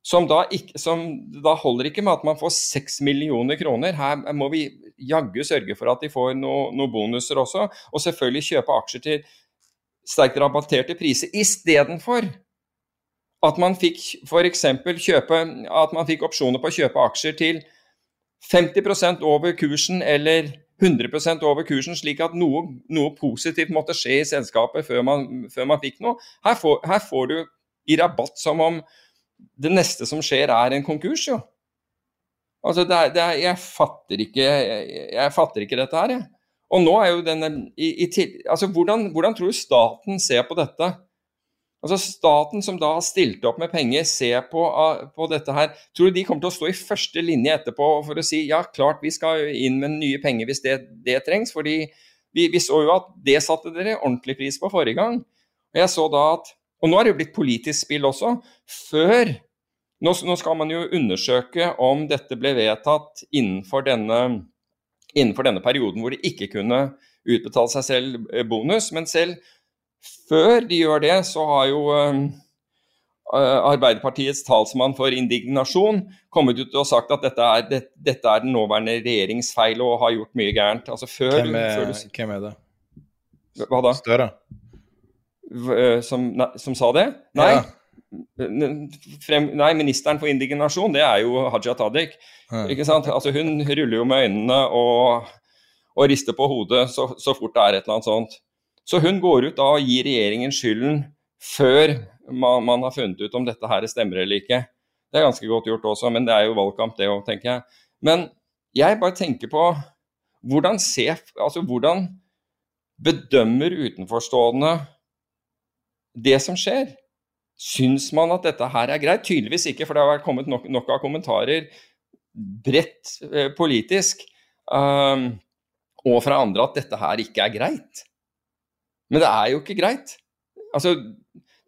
Som da, ikke, som da holder ikke med at man får seks millioner kroner. Her må vi jaggu sørge for at de får noen noe bonuser også. Og selvfølgelig kjøpe aksjer til sterkt rabatterte priser istedenfor at man fikk f.eks. kjøpe At man fikk opsjoner på å kjøpe aksjer til 50% over kursen eller 100% over kursen, slik at noe, noe, positivt måtte skje i selskapet før man, før man fikk noe. Her får, her får, du i rabatt som om det neste som skjer, er en konkurs, jo. Altså, det er, det er, jeg, fatter ikke, jeg, jeg, fatter ikke dette her, jeg. Og nå er jo denne i, i, altså, hvordan, hvordan tror du staten ser på dette? Altså Staten som da har stilt opp med penger, ser på, uh, på, dette her. Tror du de kommer til å stå i første linje etterpå for å si ja, klart vi skal inn med nye penger hvis det, det trengs? fordi vi, vi, så jo at det satte dere ordentlig pris på forrige gang. Og jeg så da at, og nå er det jo blitt politisk spill også. Før nå, nå skal man jo undersøke om dette ble vedtatt innenfor denne, innenfor denne perioden hvor de ikke kunne utbetale seg selv eh, bonus. Men selv før de gjør det, så har jo uh, Arbeiderpartiets talsmann for indignasjon kommet ut og sagt at dette er, det, dette er den nåværende regjerings feil og har gjort mye gærent. Altså før, hvem, er, før du, hvem er det? Hva da? Støre? Som, som, sa det? Nei. Ja. Frem, nei, ministeren for indignasjon, det er jo Haja Tadik. Ja. Ikke sant? Altså, hun ruller jo med øynene og, og rister på hodet så, så, fort det er et eller annet sånt. Så hun går ut da og gir regjeringen skylden før man, man, har funnet ut om dette her stemmer eller ikke. Det er ganske godt gjort også, men det er jo valgkamp det òg, tenker jeg. Men jeg bare tenker på hvordan ser Altså hvordan bedømmer utenforstående det som skjer? Syns man at dette her er greit? Tydeligvis ikke, for det har kommet nok, nok av kommentarer bredt eh, politisk um, og fra andre at dette her ikke er greit. Men det er jo ikke greit. Altså,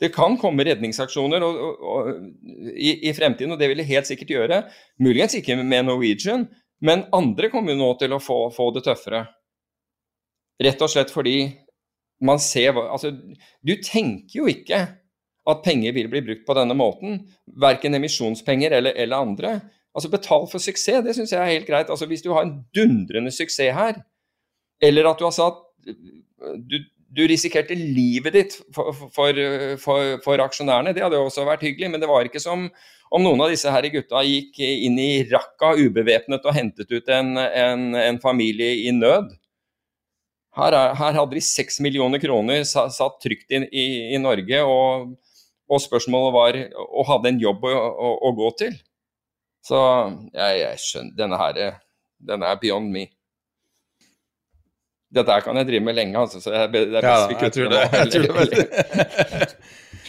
det kan komme redningsaksjoner og, og, og, i, i, fremtiden, og det vil det helt sikkert gjøre. Muligens ikke med Norwegian, men andre kommer jo nå til å få, få, det tøffere. Rett og slett fordi man ser Altså, du tenker jo ikke at penger vil bli brukt på denne måten. Verken emisjonspenger eller, eller andre. Altså, betal for suksess, det syns jeg er helt greit. Altså, hvis du har en dundrende suksess her, eller at du har satt du, du risikerte livet ditt for, for, for, for, aksjonærene. Det hadde jo også vært hyggelig, men det var ikke som om noen av disse her gutta gikk inn i Raqqa ubevæpnet og hentet ut en, en, en familie i nød. Her, er, her, hadde de seks millioner kroner satt trygt inn i, i, Norge, og, og, spørsmålet var og hadde en jobb å, å, å gå til. Så jeg, jeg skjønner Denne her, denne er beyond me. Dette kan jeg drive med lenge, altså, så jeg, det er best vi kutter det.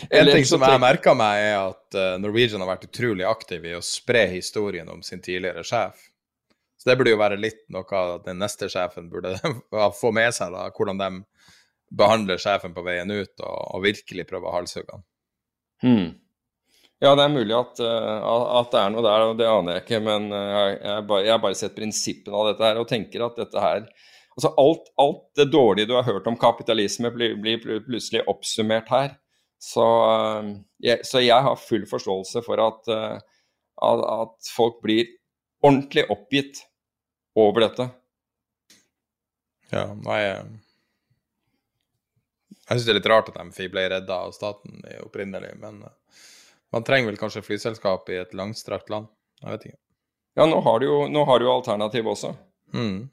Det en ting som jeg merka meg, er at uh, Norwegian har vært utrolig aktiv i å spre historien om sin tidligere sjef. Så det burde jo være litt noe av den neste sjefen burde få med seg, da, hvordan de behandler sjefen på veien ut, og, og virkelig prøve å halshugge han. Hmm. Ja, det er mulig at, uh, at, det er noe der, og det aner jeg ikke. Men uh, jeg, har bare, bare sett prinsippene av dette her og tenker at dette her Altså alt, alt, det dårlige du har hørt om kapitalisme, blir, blir plutselig oppsummert her. Så, eh, jeg, så jeg har full forståelse for at, eh, at, at folk blir ordentlig oppgitt over dette. Ja, nei Jeg, jeg syns det er litt rart at de ble redda av staten opprinnelig, men eh, man trenger vel kanskje flyselskap i et langstrakt land? Jeg vet ikke. Ja, nå har du jo, nå har du alternativ også. Mm.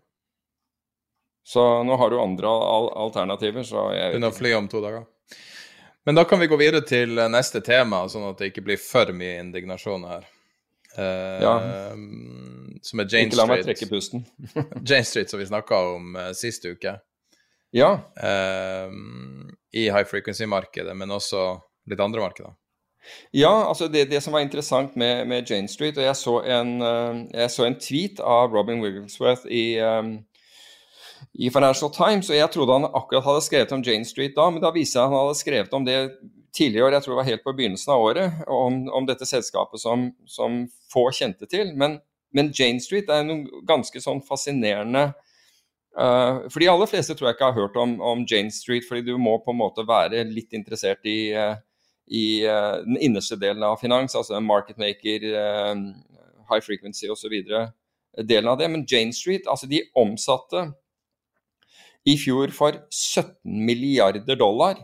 Så nå har du andre al alternativer. så jeg... Begynner å fly om to dager. Men da kan vi gå videre til neste tema, sånn at det ikke blir for mye indignasjon her. Uh, ja. Som er Jane Street. Ikke la meg trekke pusten. Jane Street, som vi snakka om uh, sist uke. Ja. Uh, I high frequency-markedet, men også litt andre markeder. Ja, altså det, det som var interessant med, med, Jane Street Og jeg så, en, jeg så en tweet av Robin Wigglesworth i um, i Financial Times, og jeg trodde han akkurat hadde skrevet om Jane Street da, men da viste jeg at han hadde skrevet om det tidligere år, jeg tror det var helt på begynnelsen av året, om, om dette selskapet som, som, få kjente til. Men, men, Jane Street er noe ganske sånn fascinerende uh, For de aller fleste tror jeg ikke har hørt om, om, Jane Street, fordi du må på en måte være litt interessert i, uh, i uh, den innerste delen av finans, altså market maker, high frequency osv. delen av det. Men Jane Street, altså de omsatte i fjor for 17 milliarder dollar.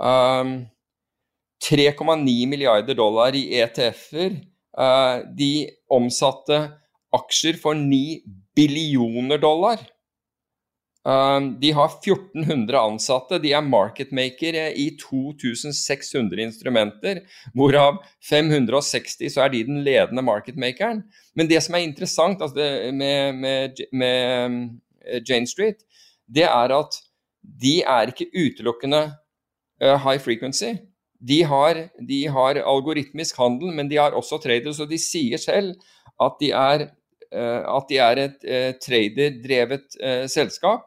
Um, 3,9 milliarder dollar i ETF-er. Uh, de omsatte aksjer for 9 billioner dollar. Um, de har 1400 ansatte, de er marketmakere i 2600 instrumenter, hvorav 560 så er de den ledende marketmakeren. Men det som er interessant altså det, med, med, med Jane Street, det er at de er ikke utelukkende uh, high frequency. De har, de har, algoritmisk handel, men de har også traders, og de sier selv at de er, uh, at de er et uh, traderdrevet selskap.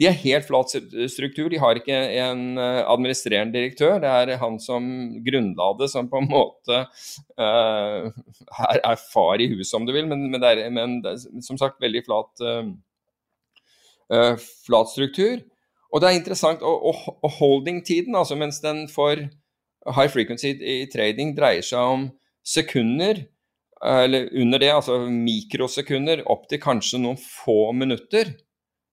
De er helt flat struktur, de har ikke en administrerende direktør. Det er han som grunnla det, som på en måte er, er, far i huset, om du vil, men, men, er, men som sagt veldig flat uh, flat struktur. Og det er interessant, og, og, og holding-tiden, altså mens den for high frequency i trading dreier seg om sekunder, eller under det, altså mikrosekunder, opp til kanskje noen få minutter.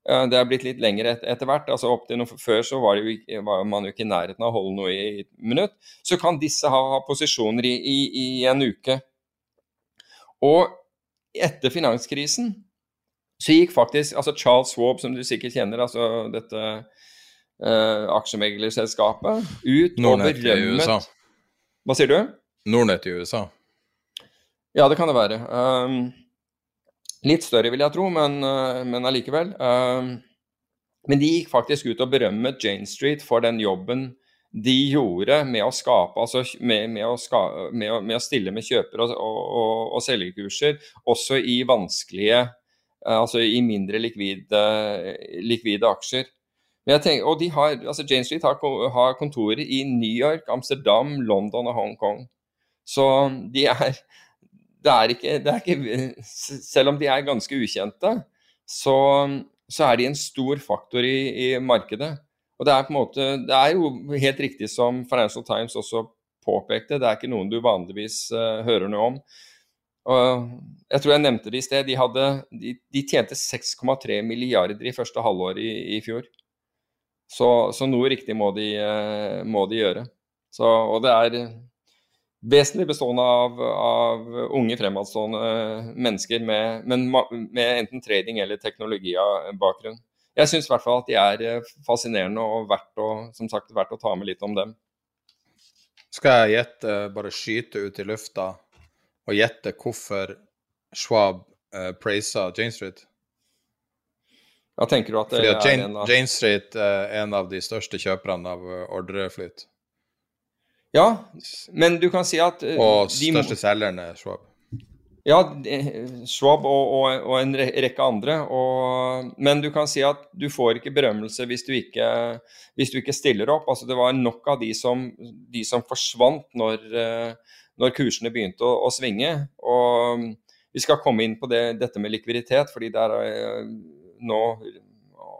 Det er blitt litt lengre et, etter hvert. altså opp til noen, Før så var, jo, var, man jo ikke i nærheten av å holde noe i et minutt. Så kan disse ha, ha posisjoner i, i, i, en uke. Og etter finanskrisen så gikk faktisk altså Charles Swab, som du sikkert kjenner, altså dette uh, aksjemeglerselskapet, ut Nordnet og berømmet i USA. Hva sier du? Nordnett i USA. Ja, det kan det være. Um, litt større, vil jeg tro, men, uh, men allikevel. Um, men de gikk faktisk ut og berømmet Jane Street for den jobben de gjorde med å skape, altså med, med, å, ska, med, med å, stille med kjøper- og, og, og selgerkurser, også i vanskelige altså i mindre likvide, likvide aksjer. Tenker, og de har, altså Jane Street har, har, kontorer i New York, Amsterdam, London og Hongkong. Så de er, det er, ikke, det er ikke, Selv om de er ganske ukjente, så, så er de en stor faktor i, i, markedet. Og det er måte, det er jo helt riktig som Financial Times også påpekte, det er ikke noen du vanligvis uh, hører noe om. Og jeg tror jeg nevnte det i sted. De, hadde, de, de tjente 6,3 milliarder i første halvår i, i fjor. Så, så, noe riktig må de, eh, må de gjøre. Så, og det er vesentlig bestående av, av unge, fremadstående mennesker med, med, enten trading eller teknologibakgrunn. Jeg syns i hvert fall at de er eh, fascinerende og verdt å, som sagt, verdt å ta med litt om dem. Skal jeg gjette, bare skyte ut i lufta og gjette hvorfor Schwab uh, praiser Jane Street? Ja, tenker du at det Fordi at Jane, er en av Jane Street er en av de største kjøperne av eh, ordreflyt. Ja, men du kan si at uh, Og største de... selgeren er Schwab. Ja, Schwab og, og, og, en rekke andre. Og, men du kan si at du får ikke berømmelse hvis du ikke, hvis du ikke stiller opp. Altså, det var nok av de som, de som forsvant når, når kursene begynte å, å, svinge. Og um, vi skal komme inn på det, dette med likviditet fordi der er nå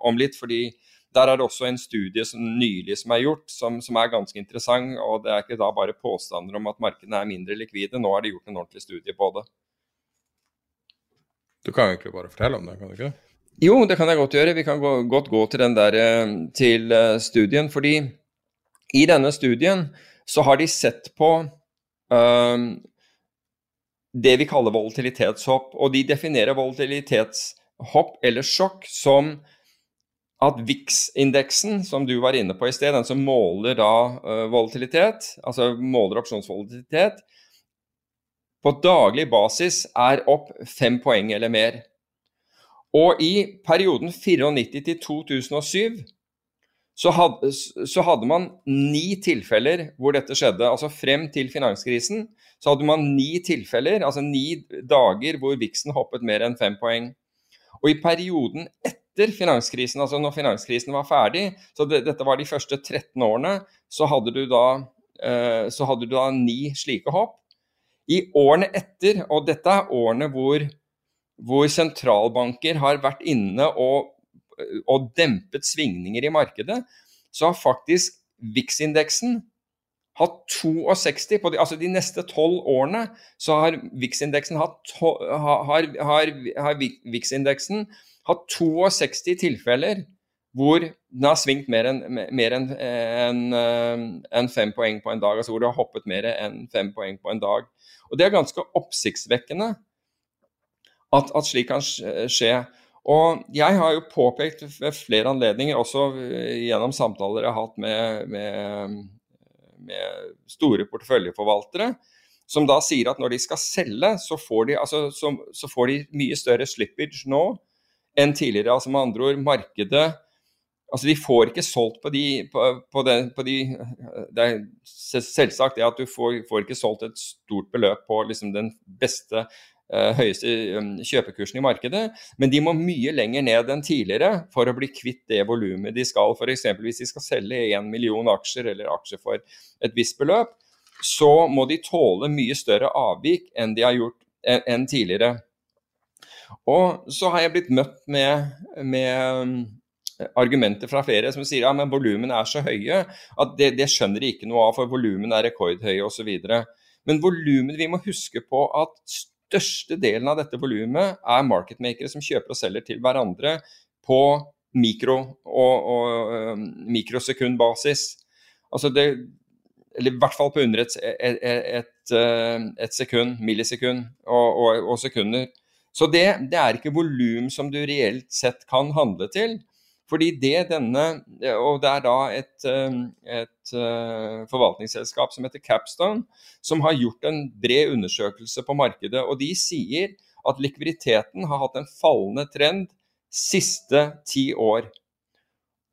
om litt. fordi der er det også en studie som nylig som er gjort, som, som, er ganske interessant. og Det er ikke da bare påstander om at markedene er mindre likvide. Nå er det gjort en ordentlig studie på det. Du kan jo egentlig bare fortelle om det, kan du ikke? Jo, det kan jeg godt gjøre. Vi kan gå, godt gå til den der eh, til eh, studien. Fordi i denne studien så har de sett på det vi kaller volatilitetshopp. Og de definerer volatilitetshopp eller sjokk som at VIX-indeksen, som du var inne på i sted, den som måler da uh, volatilitet, altså måler opsjonsvolatilitet, på daglig basis er opp fem poeng eller mer. Og i perioden 94 til 2007 så hadde, så hadde, man ni tilfeller hvor dette skjedde. Altså frem til finanskrisen så hadde man ni tilfeller, altså ni dager hvor Vixen hoppet mer enn fem poeng. Og i perioden etter finanskrisen, altså når finanskrisen var ferdig, så det, dette var de første 13 årene, så hadde du da eh, så hadde du da ni slike hopp. I årene etter, og dette er årene hvor, hvor sentralbanker har vært inne og, og dempet svingninger i markedet, så har faktisk VIX-indeksen hatt 62 på de, altså de neste tolv årene så har VIX-indeksen hatt, hatt 62 tilfeller hvor den har svingt mer enn en, en, en, fem poeng på en dag. Altså hvor det har hoppet mer enn fem poeng på en dag. Og Det er ganske oppsiktsvekkende at, at slik kan skje. Og Jeg har jo påpekt ved flere anledninger, også gjennom samtaler jeg har hatt med, med, med store porteføljeforvaltere, som da sier at når de skal selge, så får de, altså, så, så får de mye større slippage nå enn tidligere. Altså Med andre ord, markedet Altså, de får ikke solgt på de, på, på det, på de Det er selvsagt det at du får, får, ikke solgt et stort beløp på liksom den beste, høyeste um, kjøpekursen i markedet, men de må mye lenger ned enn tidligere for å bli kvitt det volumet de skal. F.eks. hvis de skal selge én million aksjer eller aksjer for et visst beløp, så må de tåle mye større avvik enn de har gjort enn, tidligere. Og så har jeg blitt møtt med, med argumenter fra flere som sier ja, men volumene er så høye at det, det skjønner de ikke noe av, for volumene er rekordhøye osv. Men volumene, vi må huske på at største delen av dette volumet er marketmakere som kjøper og selger til hverandre på mikro- og, og mikrosekundbasis. Altså det, eller i hvert fall på under et, et, et, et sekund, millisekund og, og, og sekunder. Så det, det, er ikke volum som du reelt sett kan handle til. Fordi det denne, og det er da et, eh, et uh, forvaltningsselskap som heter Capstone, som har gjort en bred undersøkelse på markedet. Og de sier at likviditeten har hatt en fallende trend siste ti år.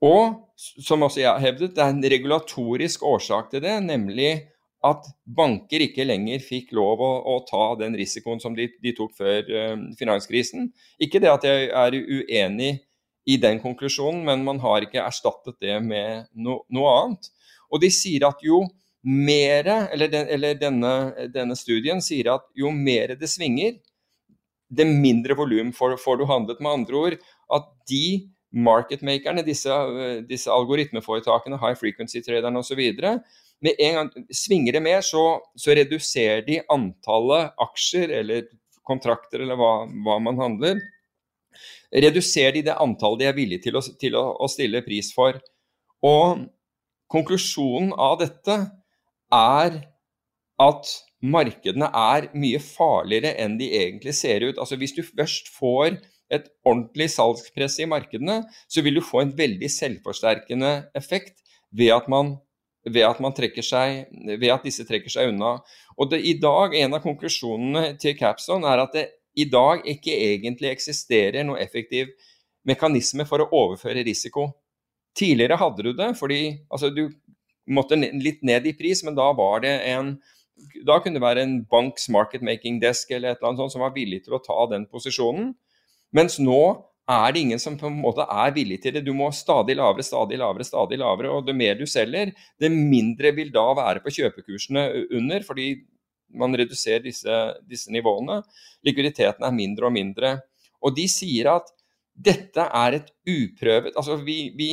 Og som også jeg har hevdet, det er en regulatorisk årsak til det, nemlig at banker ikke lenger fikk lov å, å ta den risikoen som de, de tok før uh, finanskrisen. Ikke det at jeg er uenig i den konklusjonen, men man har ikke erstattet det med no, noe annet. Og de sier at jo mere, eller, den, eller denne, denne, studien sier at jo mer det svinger, det mindre volum får, får, du handlet. Med andre ord at de marketmakerne, disse, disse algoritmeforetakene, high frequency-traderne osv., med en gang svinger det mer, så, så, reduserer de antallet aksjer eller kontrakter eller hva, hva man handler, reduserer de det antallet de er villige til å, til å, å stille pris for. Og konklusjonen av dette er at markedene er mye farligere enn de egentlig ser ut. Altså Hvis du først får et ordentlig salgspress i markedene, så vil du få en veldig selvforsterkende effekt ved at man, ved at, seg, ved at disse trekker seg unna. Og det, I dag, En av konklusjonene til Capstone er at det i dag ikke egentlig eksisterer noe effektiv mekanisme for å overføre risiko. Tidligere hadde du det, fordi altså, du måtte litt ned i pris, men da var det en da kunne det være en banks market making desk eller et eller annet sånt som var villig til å ta den posisjonen. Mens nå er det ingen som på en måte er villig til det. Du må stadig lavere, stadig lavere, stadig lavere. Og det mer du selger, det mindre vil da være på kjøpekursene under. fordi man reduserer disse, disse nivåene. Likviditeten er mindre og mindre. Og de sier at dette er et uprøvet Altså, vi, vi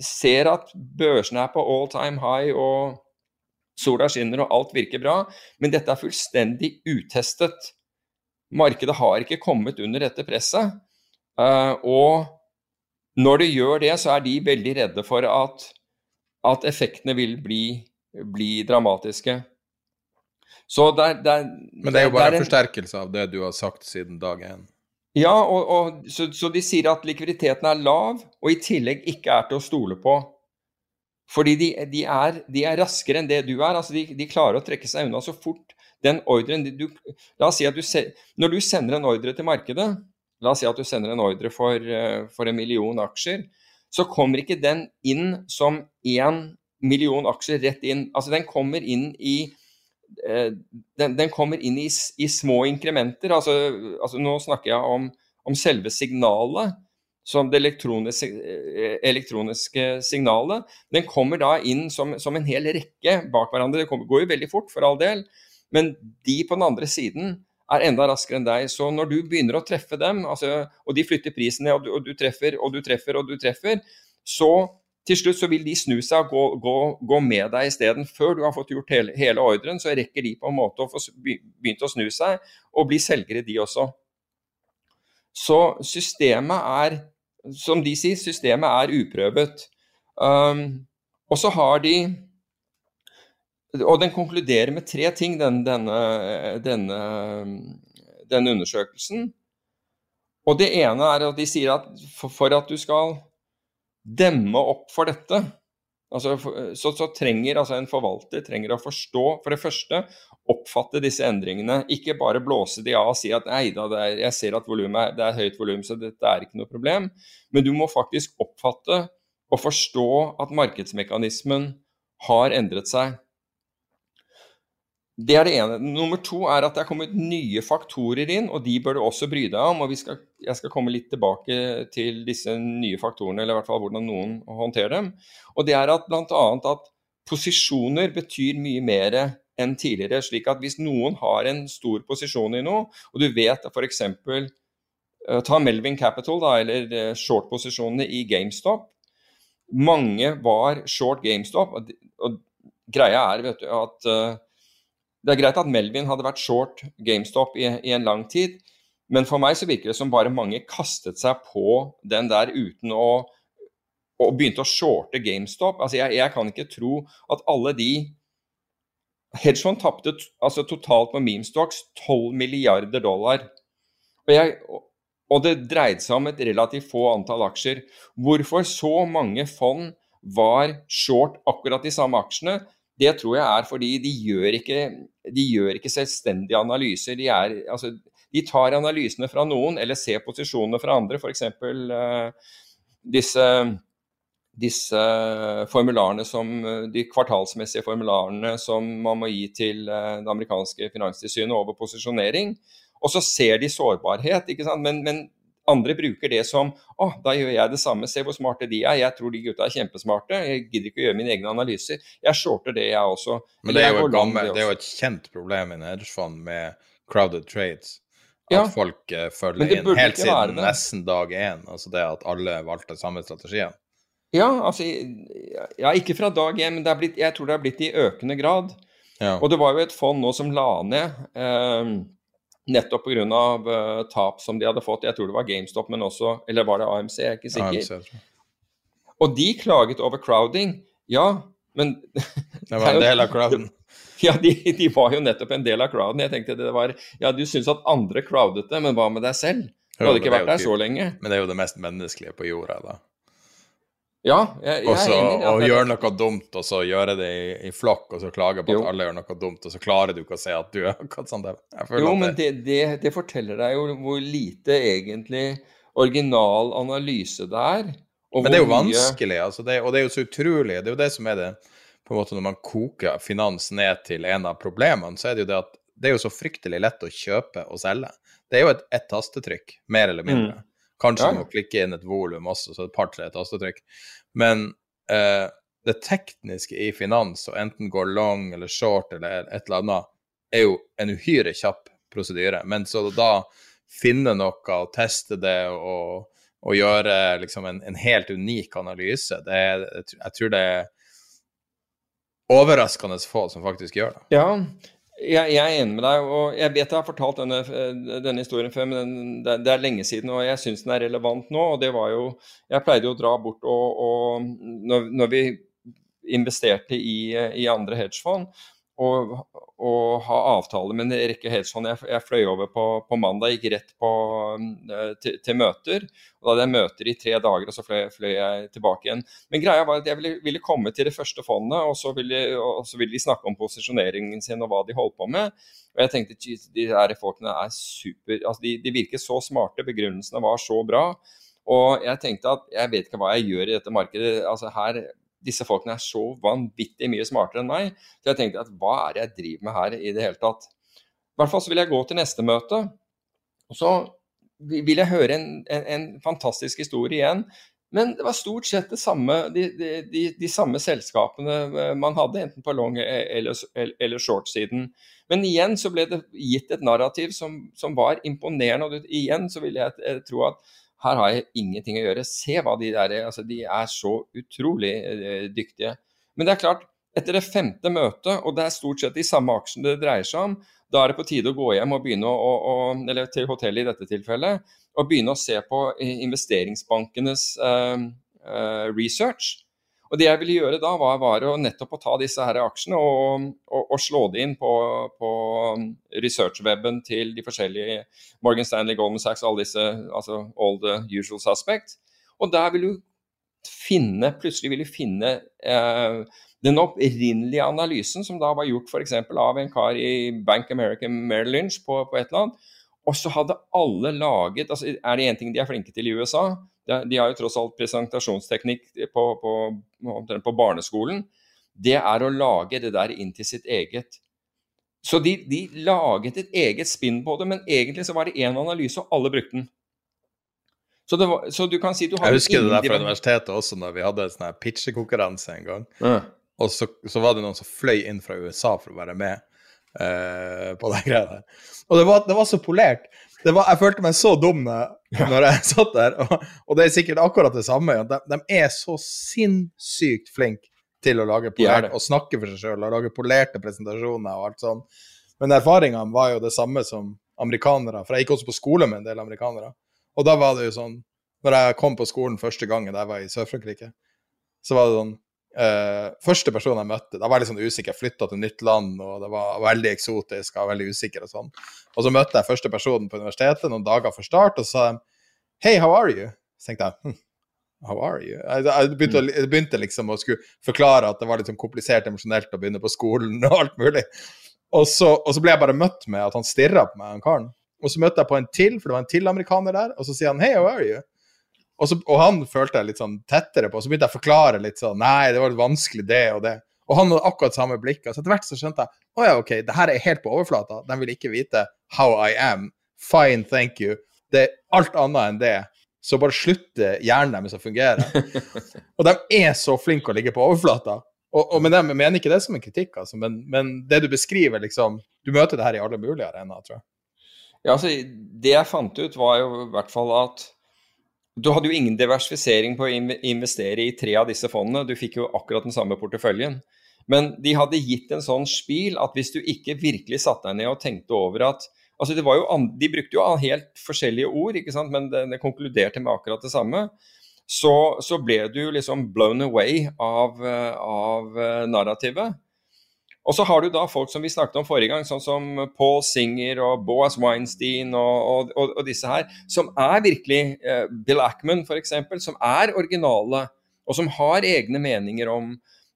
ser at børsene er på all time high, og sola skinner og alt virker bra, men dette er fullstendig utestet. Markedet har ikke kommet under dette presset. Uh, og når det gjør det, så er de veldig redde for at, at effektene vil bli, bli dramatiske. Så der, der, Men det er jo bare en forsterkelse av det du har sagt siden dag én. Ja, og, og, så, så, de sier at likviditeten er lav, og i tillegg ikke er til å stole på. Fordi de, de, er, de er, raskere enn det du er. altså de, de, klarer å trekke seg unna så fort den ordren du, La oss si at du Når du sender en ordre til markedet, la oss si at du sender en ordre for, eh, for en million aksjer, så kommer ikke den inn som én million aksjer rett inn. Altså den kommer inn i den, den, kommer inn i, i små inkrementer. Altså, altså, nå snakker jeg om, om selve signalet. som det elektroniske, eh, elektroniske, signalet, den kommer da inn som, som en hel rekke bak hverandre. Det kommer, går jo veldig fort, for all del, men de på den andre siden er enda raskere enn deg. Så når du begynner å treffe dem, altså, og de flytter prisen ned, og og du treffer og du treffer og du treffer, så til slutt så vil de snu seg og gå, gå, gå med deg isteden. Før du har fått gjort hele, hele, ordren, så rekker de på en måte å få begynt å snu seg og bli selgere, de også. Så systemet er, som de sier, systemet er uprøvet. Um, og så har de Og den konkluderer med tre ting, den, denne, denne, denne undersøkelsen. Og det ene er at de sier at for, for at du skal demme opp for dette. Altså, så, så, trenger altså en forvalter trenger å forstå, for det første, oppfatte disse endringene. Ikke bare blåse de av og si at nei da, er, jeg ser at er, det er høyt volum, så dette er ikke noe problem. Men du må faktisk oppfatte og forstå at markedsmekanismen har endret seg. Det er det ene. Nummer to er at det er kommet nye faktorer inn, og de bør du også bry deg om. og skal, Jeg skal komme litt tilbake til disse nye faktorene, eller i hvert fall hvordan noen håndterer dem. Og det er at bl.a. at posisjoner betyr mye mer enn tidligere. slik at hvis noen har en stor posisjon i noe, og du vet f.eks. Eh, ta Melvin Capital, da, eller uh, short-posisjonene i GameStop. Mange var short GameStop, og, greia er vet du, at uh, det er greit at Melvin hadde vært short GameStop i, i, en lang tid, men for meg så virker det som bare mange kastet seg på den der uten å og begynte å shorte GameStop. Altså jeg, jeg kan ikke tro at alle de Hedgefond tapte altså totalt på memestocks 12 milliarder dollar. Og, jeg, og, det dreide seg om et relativt få antall aksjer. Hvorfor så mange fond var short akkurat de samme aksjene, det tror jeg er fordi de gjør ikke, de gjør ikke selvstendige analyser. De, er, altså, de, tar analysene fra noen, eller ser posisjonene fra andre. F.eks. Uh, eh, disse, disse formularene som, de kvartalsmessige formularene som man må gi til uh, det amerikanske finanstilsynet over posisjonering. Og så ser de sårbarhet? Men, men andre bruker det som å, da gjør jeg det samme, se hvor smarte de er. Jeg tror de gutta er kjempesmarte, jeg gidder ikke å gjøre mine egne analyser. Jeg shorter det, jeg også. Men det er, jo, gammel, det er jo et kjent problem i hedgefond med crowded trades. At ja, folk uh, følger inn helt siden nesten dag én. Altså det at alle valgte samme strategien. Ja, altså Ja, ikke fra dag én, men blitt, jeg tror det har blitt i økende grad. Ja. Og det var jo et fond nå som la ned. Eh, Nettopp pga. Uh, eh, tap som de hadde fått. Jeg tror det var GameStop, men også Eller var det AMC? Jeg er ikke sikker. AMC, og de klaget over crowding. Ja, men Det var en del av crowden. Ja, de, de, var jo nettopp en del av crowden. Jeg tenkte det var Ja, du syns at andre crowdet det, men hva med deg selv? Du hadde ikke vært der så lenge. Men det er jo det mest menneskelige på jorda, da. Ja, jeg, jeg Også, er enig. Og gjøre noe dumt, og så gjøre det i, i flokk, og så klage på at alle gjør noe dumt, og så klarer du ikke å se at du er akkurat sånn. Jo, men det, det, det, forteller deg jo hvor lite egentlig original analyse det er. men det er jo vanskelig, altså det, og det er jo så utrolig. Det er jo det som er det på en måte Når man koker finans ned til en av problemene, så er det jo det at det er jo så fryktelig lett å kjøpe og selge. Det er jo et, et tastetrykk, mer eller mindre. Mm. Kanskje ja. du må klikke inn et volum også, så et par-tre tastetrykk. Men eh, det tekniske i finans, å enten gå long eller short eller et eller annet, er jo en uhyre kjapp prosedyre. Men så da finne noe og teste det og, og gjøre liksom en, en, helt unik analyse, det jeg tror det er overraskende få som faktisk gjør det. Ja, jeg, jeg, er enig med deg. og Jeg vet jeg har fortalt denne, denne historien før, men den, det, det, er lenge siden, og jeg syns den er relevant nå. og det var jo, Jeg pleide jo å dra bort og, og når, når, vi investerte i, i andre hedgefond, og, og, ha avtale med en rekke hedgefond. Jeg, jeg fløy over på, på, mandag, gikk rett på, eh, til, til, møter. og Da hadde jeg møter i tre dager, og så fløy, fløy jeg tilbake igjen. Men greia var at jeg ville, ville komme til det første fondet, og så, ville, og så, ville, de snakke om posisjoneringen sin og hva de holdt på med. Og jeg tenkte at de her folkene er super altså de, de virker så smarte, begrunnelsene var så bra. Og jeg tenkte at jeg vet ikke hva jeg gjør i dette markedet. altså her disse folkene er så vanvittig mye smartere enn meg. Så jeg tenkte at hva er det jeg driver med her i det hele tatt? I hvert fall så vil jeg gå til neste møte. Og så vil jeg høre en, en, en fantastisk historie igjen. Men det var stort sett samme, de, de, de, samme selskapene eh, man hadde, enten på long- eller, eller short-siden. Men igjen så ble det gitt et narrativ som, som var imponerende. Og igjen så vil jeg, jeg tro at her har jeg ingenting å gjøre. Se hva de der er. Altså, de er så utrolig eh, dyktige. Men det er klart, etter det femte møtet, og det er stort sett de samme aksjene det dreier seg om, da er det på tide å gå hjem og begynne å, å eller til hotellet i dette tilfellet, og begynne å se på investeringsbankenes uh, uh, research. Og Det jeg ville gjøre da, var, var å nettopp å ta disse her aksjene og, og, og slå det inn på, på research-weben til de forskjellige Morgan Stanley, Goldman Sachs, alle disse, altså all the usual suspects. Og der vil du finne, plutselig vil du finne eh, den opprinnelige analysen som da var gjort f.eks. av en kar i Bank American Merrill Lynch på, på et eller annet. Og så hadde alle laget altså Er det én ting de er flinke til i USA, de har jo tross alt presentasjonsteknikk på, på, på, barneskolen. Det er å lage det der inn til sitt eget. Så de, de laget et eget spinn på det, men egentlig så var det én analyse, og alle brukte den. Så, var, så, du kan si du har Jeg husker det der fra universitetet også, når vi hadde en sånn pitchekonkurranse en gang. Ja. Og så, så, var det noen som fløy inn fra USA for å være med uh, på den greia der. Og det var, det var så polert var, jeg følte meg så dum når jeg satt der, og, og, det er sikkert akkurat det samme. De, de er så sinnssykt flinke til å lage polert, og snakke for seg sjøl og lage polerte presentasjoner og alt sånn. Men erfaringene var jo det samme som amerikanere, for jeg gikk også på skole med en del amerikanere. Og da var det jo sånn Når jeg kom på skolen første gangen da jeg var i Sør-Frankrike, så var det sånn Uh, første person jeg møtte, da var jeg litt sånn usikker. Jeg flytta til nytt land, og det var veldig eksotisk og veldig usikker og sånn. Og så møtte jeg første personen på universitetet noen dager før start, og så sa de Hey, how are you? Så tenkte jeg hm, How are you? Jeg, jeg, begynte, jeg, begynte, liksom å skulle forklare at det var litt sånn komplisert emosjonelt å begynne på skolen og alt mulig. Og så, og så, ble jeg bare møtt med at han stirra på meg, han karen. Og så møtte jeg på en til, for det var en til amerikaner der, og så sier han Hey, how are you? Og, så, og, han følte jeg litt sånn tettere på. og Så begynte jeg å forklare litt sånn Nei, det var litt vanskelig, det og det. Og han hadde akkurat samme blikk. Så etter hvert så skjønte jeg å ja, OK, det her er helt på overflata. De vil ikke vite how I am. Fine, thank you. Det er alt annet enn det. Så bare slutter hjernen deres å fungere. og de er så flinke å ligge på overflata. Og, og men jeg mener ikke det som en kritikk, altså, men, men, det du beskriver, liksom Du møter det her i alle mulige arenaer, tror jeg. Ja, altså, det jeg fant ut, var jo i hvert fall at du hadde jo ingen diversifisering på å investere i tre av disse fondene. Du fikk jo akkurat den samme porteføljen. Men de hadde gitt en sånn spil at hvis du ikke virkelig satte deg ned og tenkte over at altså De brukte jo helt forskjellige ord, ikke sant? men det, det konkluderte med akkurat det samme. Så, så, ble du liksom blown away av, av eh, narrativet. Og så har du da folk som vi snakket om forrige gang, sånn som Paul Singer og Boaz Weinstein og, og, og disse her, som er virkelig eh, Bill Ackman f.eks., som er originale, og som har egne meninger om,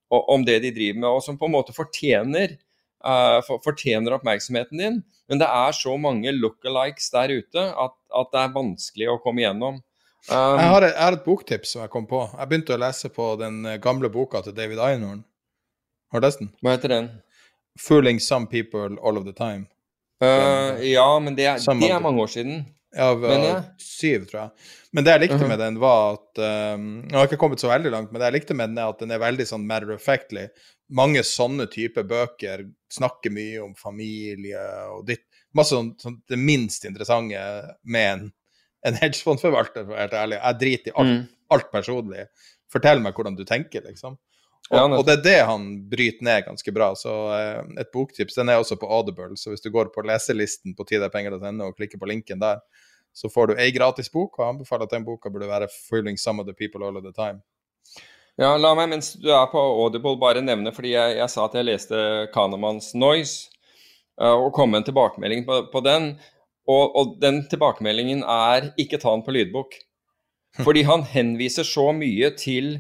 om, det de driver med, og som på en måte fortjener, eh, for, fortjener oppmerksomheten din. Men det er så mange lookalikes der ute at, at det er vanskelig å komme igjennom. Um, jeg, har et, jeg, har et, boktips som jeg kom på. Jeg begynte å lese på den gamle boka til David Einhorn. Har du lest den? Hva heter den? 'Fooling Some People All of the Time'. Uh, ja, men det er, det er, mange år siden. Ja, uh, syv, tror jeg. Men det jeg likte uh -huh. med den, var at um, Jeg har ikke kommet så veldig langt, men det jeg likte med den, er at den er veldig sånn matter of factly. Mange sånne typer bøker snakker mye om familie og ditt Masse sånn, sånn det minst interessante med en, en hedgefondforvalter, for å være helt ærlig. Jeg driter i alt, mm. alt personlig. Fortell meg hvordan du tenker, liksom. Og, og, det er det han bryter ned ganske bra. Så eh, et boktips den er også på Audible. Så hvis du går på leselisten på tidepenger.no og klikker på linken der, så får du ei gratis bok, og jeg anbefaler at den boka burde være 'Fooling Some of the People All of the Time'. Ja, la meg mens du er på Audible bare nevne, fordi jeg, jeg sa at jeg leste Kahnemans 'Noise', uh, og kom med en tilbakemelding på, på den. Og, og, den tilbakemeldingen er ikke ta den på lydbok. Fordi han henviser så mye til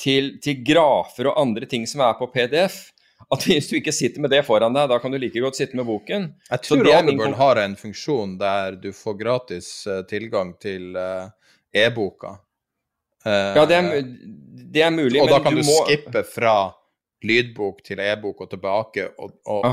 til, til, grafer og andre ting som er på PDF. At hvis du ikke sitter med det foran deg, da kan du like godt sitte med boken. Jeg tror Audible har en funksjon der du får gratis uh, tilgang til uh, e-boka. Uh, ja, det er, det er, mulig, og men da kan du, du må... skippe fra lydbok til e-bok og tilbake. Og, og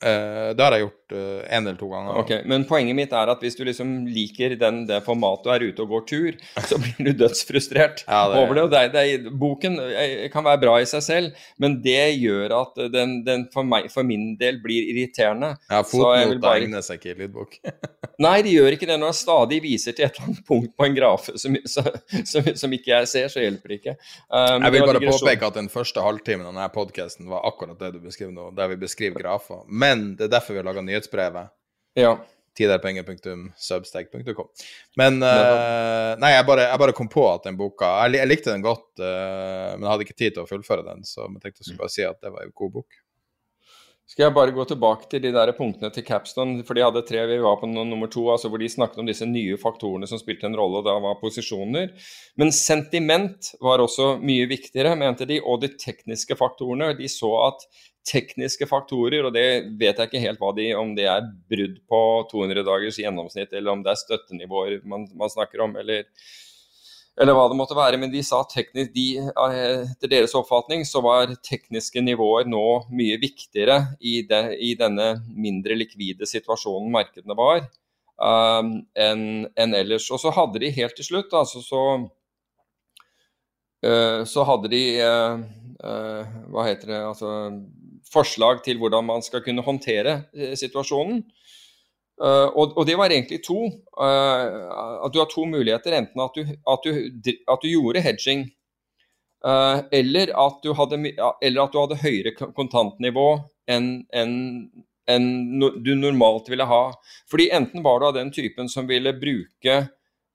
det har jeg gjort uh, eller to ganger. Ok, Men poenget mitt er at hvis du liksom liker den, det formatet og er ute og går tur, så blir du dødsfrustrert ja, det, over det. Og det, det, boken eh, kan være bra i seg selv, men det gjør at den, den for, meg, for, min del blir irriterende. Ja, fotnoter bare... egner seg ikke i lydbok. Nei, de gjør ikke det. Når jeg stadig viser til et eller annet punkt på en grafe som, som, som ikke jeg ser, så hjelper det ikke. Um, jeg vil bare påpeke at den første halvtimen av denne podkasten var akkurat det du beskriver nå, der vi beskriver grafer. Men det er derfor vi har laga nyhetsbrevet. Ja. Tiderpenger.substag.com. Men uh, Nei, jeg bare, jeg bare, kom på at den boka Jeg, jeg likte den godt, uh, men jeg hadde ikke tid til å fullføre den, så jeg tenkte jeg skulle bare si at det var en god bok. Skal jeg bare gå tilbake til de der punktene til Capstone, for de hadde tre. Vi var på nummer to, altså hvor de snakket om disse nye faktorene som spilte en rolle, og da var posisjoner. Men sentiment var også mye viktigere, mente de, og de tekniske faktorene. De så at tekniske faktorer, og det vet jeg ikke helt hva de, om det er brudd på 200 dagers gjennomsnitt, eller om det er støttenivåer man, man snakker om, eller eller hva det måtte være. Men de sa teknisk, de, eh, etter deres oppfatning så var tekniske nivåer nå mye viktigere i, de, i denne mindre likvide situasjonen markedene var, um, enn en ellers. Og så hadde de helt til slutt, altså så uh, så hadde de uh, uh, Hva heter det altså Forslag til hvordan man skal kunne håndtere situasjonen. Uh, og, og, det var egentlig to. Uh, at du har to muligheter. Enten at du, at du, at du gjorde hedging, uh, eller, at hadde, eller at du hadde høyere kontantnivå enn en, en du normalt ville ha. Fordi enten var du av den typen som ville bruke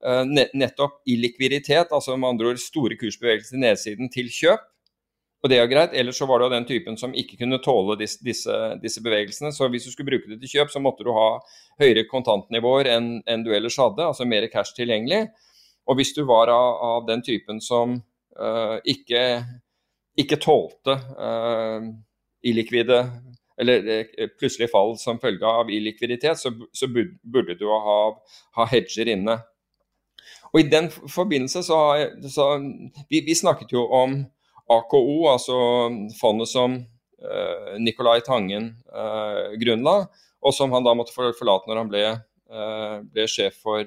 nettopp illikviditet, altså med andre ord store kursbevegelser til nedsiden, til kjøp, og det er greit. Ellers så var det jo den typen som ikke kunne tåle disse, disse, disse, bevegelsene. Så hvis du skulle bruke det til kjøp, så måtte du ha høyere kontantnivåer enn, enn du ellers hadde, altså mer cash tilgjengelig. Og hvis du var av, av den typen som uh, ikke, ikke, tålte uh, illikvide eller uh, plutselig fall som følge av illikviditet, så, så burde du ha, ha hedger inne. Og I den forbindelse så har så, vi, vi snakket jo om AKO, altså fondet som eh, Nicolai Tangen eh, grunnla, og som han da måtte forlate når han ble, eh, ble sjef for,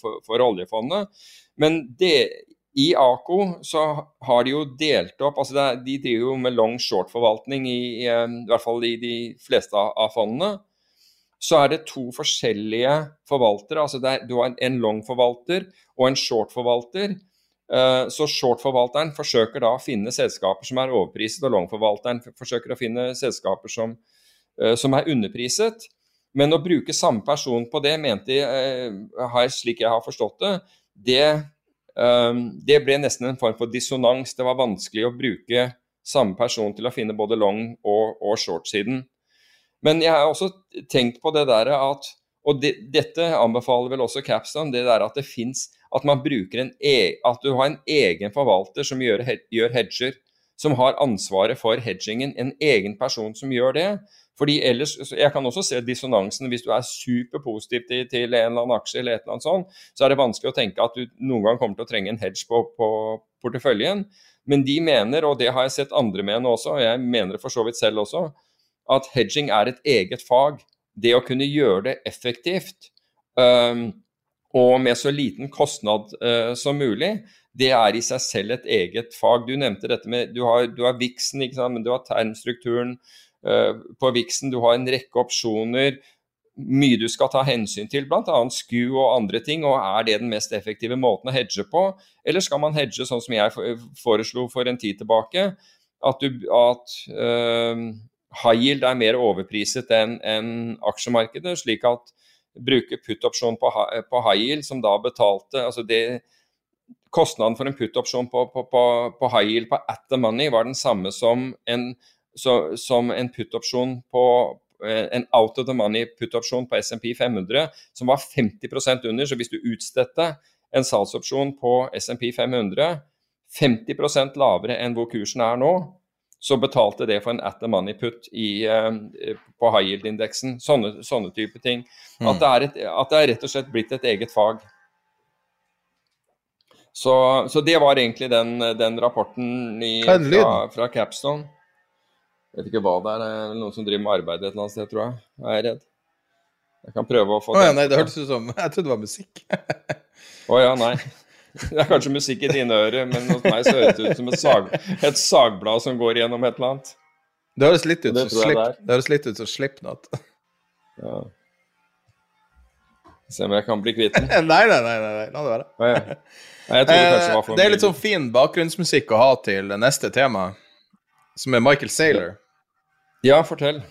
for, for, oljefondet. Men det, i AKO så har de jo delt opp altså er, De driver jo med long short-forvaltning, i, i, i, hvert fall i de fleste av fondene. Så er det to forskjellige forvaltere. altså er, Du har en long-forvalter og en short-forvalter. Eh, så short-forvalteren forsøker da å finne selskaper som er overpriset, og long-forvalteren forsøker å finne selskaper som, eh, som, er underpriset. Men å bruke samme person på det, mente jeg, eh, slik jeg har forstått det, det, det ble nesten en form for dissonans. Det var vanskelig å bruke samme person til å finne både long- og, og short-siden. Men jeg har også tenkt på det der at Og det, dette anbefaler vel også Capstone, det der at det fins at e at du har en egen forvalter som gjør, gjør hedger, som har ansvaret for hedgingen. En egen person som gjør det. Fordi ellers, Jeg kan også se dissonansen. Hvis du er superpositiv til, til en eller annen aksje, eller et eller annet sånt, så er det vanskelig å tenke at du noen gang kommer til å trenge en hedge på, på porteføljen. Men de mener, og det har jeg sett andre mene også, og jeg mener det for så vidt selv også, at hedging er et eget fag. Det å kunne gjøre det effektivt. Um, og med så liten kostnad uh, som mulig, det er i seg selv et eget fag. Du nevnte dette med Du har, du har Vixen, men du har termstrukturen uh, på Vixen, du har en rekke opsjoner. Mye du skal ta hensyn til, bl.a. SKU og andre ting. og Er det den mest effektive måten å hedge på? Eller skal man hedge sånn som jeg foreslo for en tid tilbake? At, du, at uh, high yield er mer overpriset enn en aksjemarkedet, slik at bruke put-opsjon på, på, high yield, som da betalte altså det, Kostnaden for en put-opsjon på, på, på, high yield på at the money var den samme som en, så, som en put-opsjon på en out of the money put-opsjon på SMP 500 som var 50% under. Så hvis du utstedte en salgsopsjon på SMP 500 50 lavere enn hvor kursen er nå, så betalte det for en at the money put i, uh, på high yield-indeksen. Sånne, sånne type ting. Mm. At, det et, at, det er rett og slett blitt et eget fag. Så, så det var egentlig den, den rapporten i, fra, fra, Capstone. Jeg vet ikke hva det er. Det er noen som driver med arbeid et eller annet sted, tror jeg. Jeg er redd. Jeg kan prøve å få Å ja, nei, det hørtes ut som Jeg trodde det var musikk. Å ja, nei. Det er kanskje musikk i dine ører, men hos meg så høres det ut som et, sag, et sagblad som går gjennom et eller annet. Det høres litt ut som tror det høres litt ut som Slipknot. Ja. Se om jeg kan bli kvitt den. nei, nei, nei, nei, la det være. Nei, jeg kanskje det var Eh, for det er litt sånn fin bakgrunnsmusikk å ha til neste tema, som er Michael Saylor. Ja, fortell.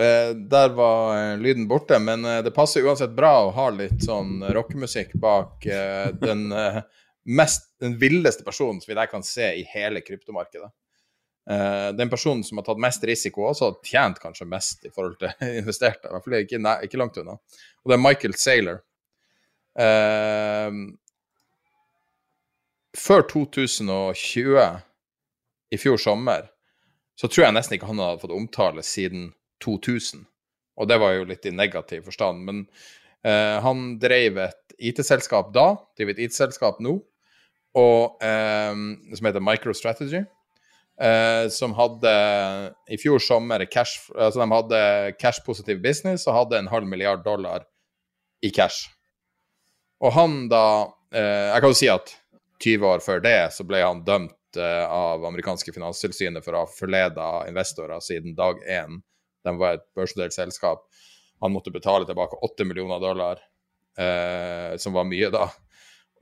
Eh, der var eh, lyden borte, men eh, det passer uansett bra å ha litt sånn rockemusikk bak den mest, den villeste personen som jeg kan se i hele kryptomarkedet. Den personen som har tatt mest risiko, også har tjent kanskje mest i forhold til investerte. I hvert fall ikke, nei, ikke langt unna. Og det er Michael Saylor. Før 2020, i fjor sommer, så tror jeg nesten ikke han hadde fått omtale siden 2000. Og det var jo litt i negativ forstand. Men eh, han drev et IT-selskap da, driver et IT-selskap nå, og, eh, som heter MicroStrategy. Eh, som hadde i fjor sommer cash, altså de hadde cash-positiv business og hadde en halv milliard dollar i cash. Og han da eh, Jeg kan jo si at 20 år før det så ble han dømt eh, av amerikanske finanstilsynet for å ha forleda investorer siden dag én. De var et børsdelt selskap. Han måtte betale tilbake 8 millioner dollar, eh, som var mye da.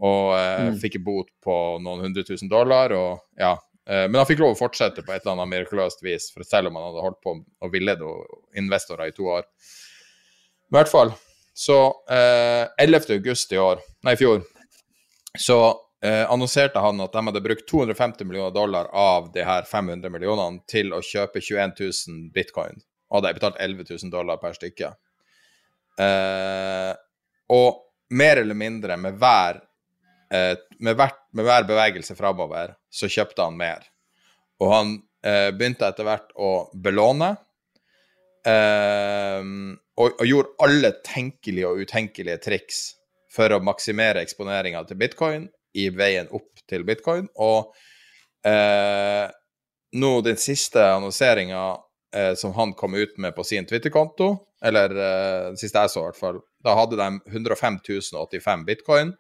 Og eh, fikk en bot på noen hundre tusen dollar. Og, ja. eh, men han fikk lov å fortsette på et eller annet mirakuløst vis, for selv om han hadde holdt på å villede investorer i to år. I hvert fall. Så eh, 11. august i år, nei, i fjor, så eh, annonserte han at de hadde brukt 250 millioner dollar av de her 500 millionene til å kjøpe 21 000 bitcoin, og hadde betalt 11 000 dollar per stykke. Eh, og mer eller mindre med hver, eh, med hvert, med hver bevegelse framover, så kjøpte han mer. Og han eh, begynte etter hvert å belåne. Eh, og, og gjorde alle tenkelige og utenkelige triks for å maksimere eksponeringa til bitcoin i veien opp til bitcoin. Og eh, nå den siste annonseringa eh, som han kom ut med på sin Twitter-konto, eller eh, siste jeg så i hvert fall, da hadde de 105 085 bitcoin,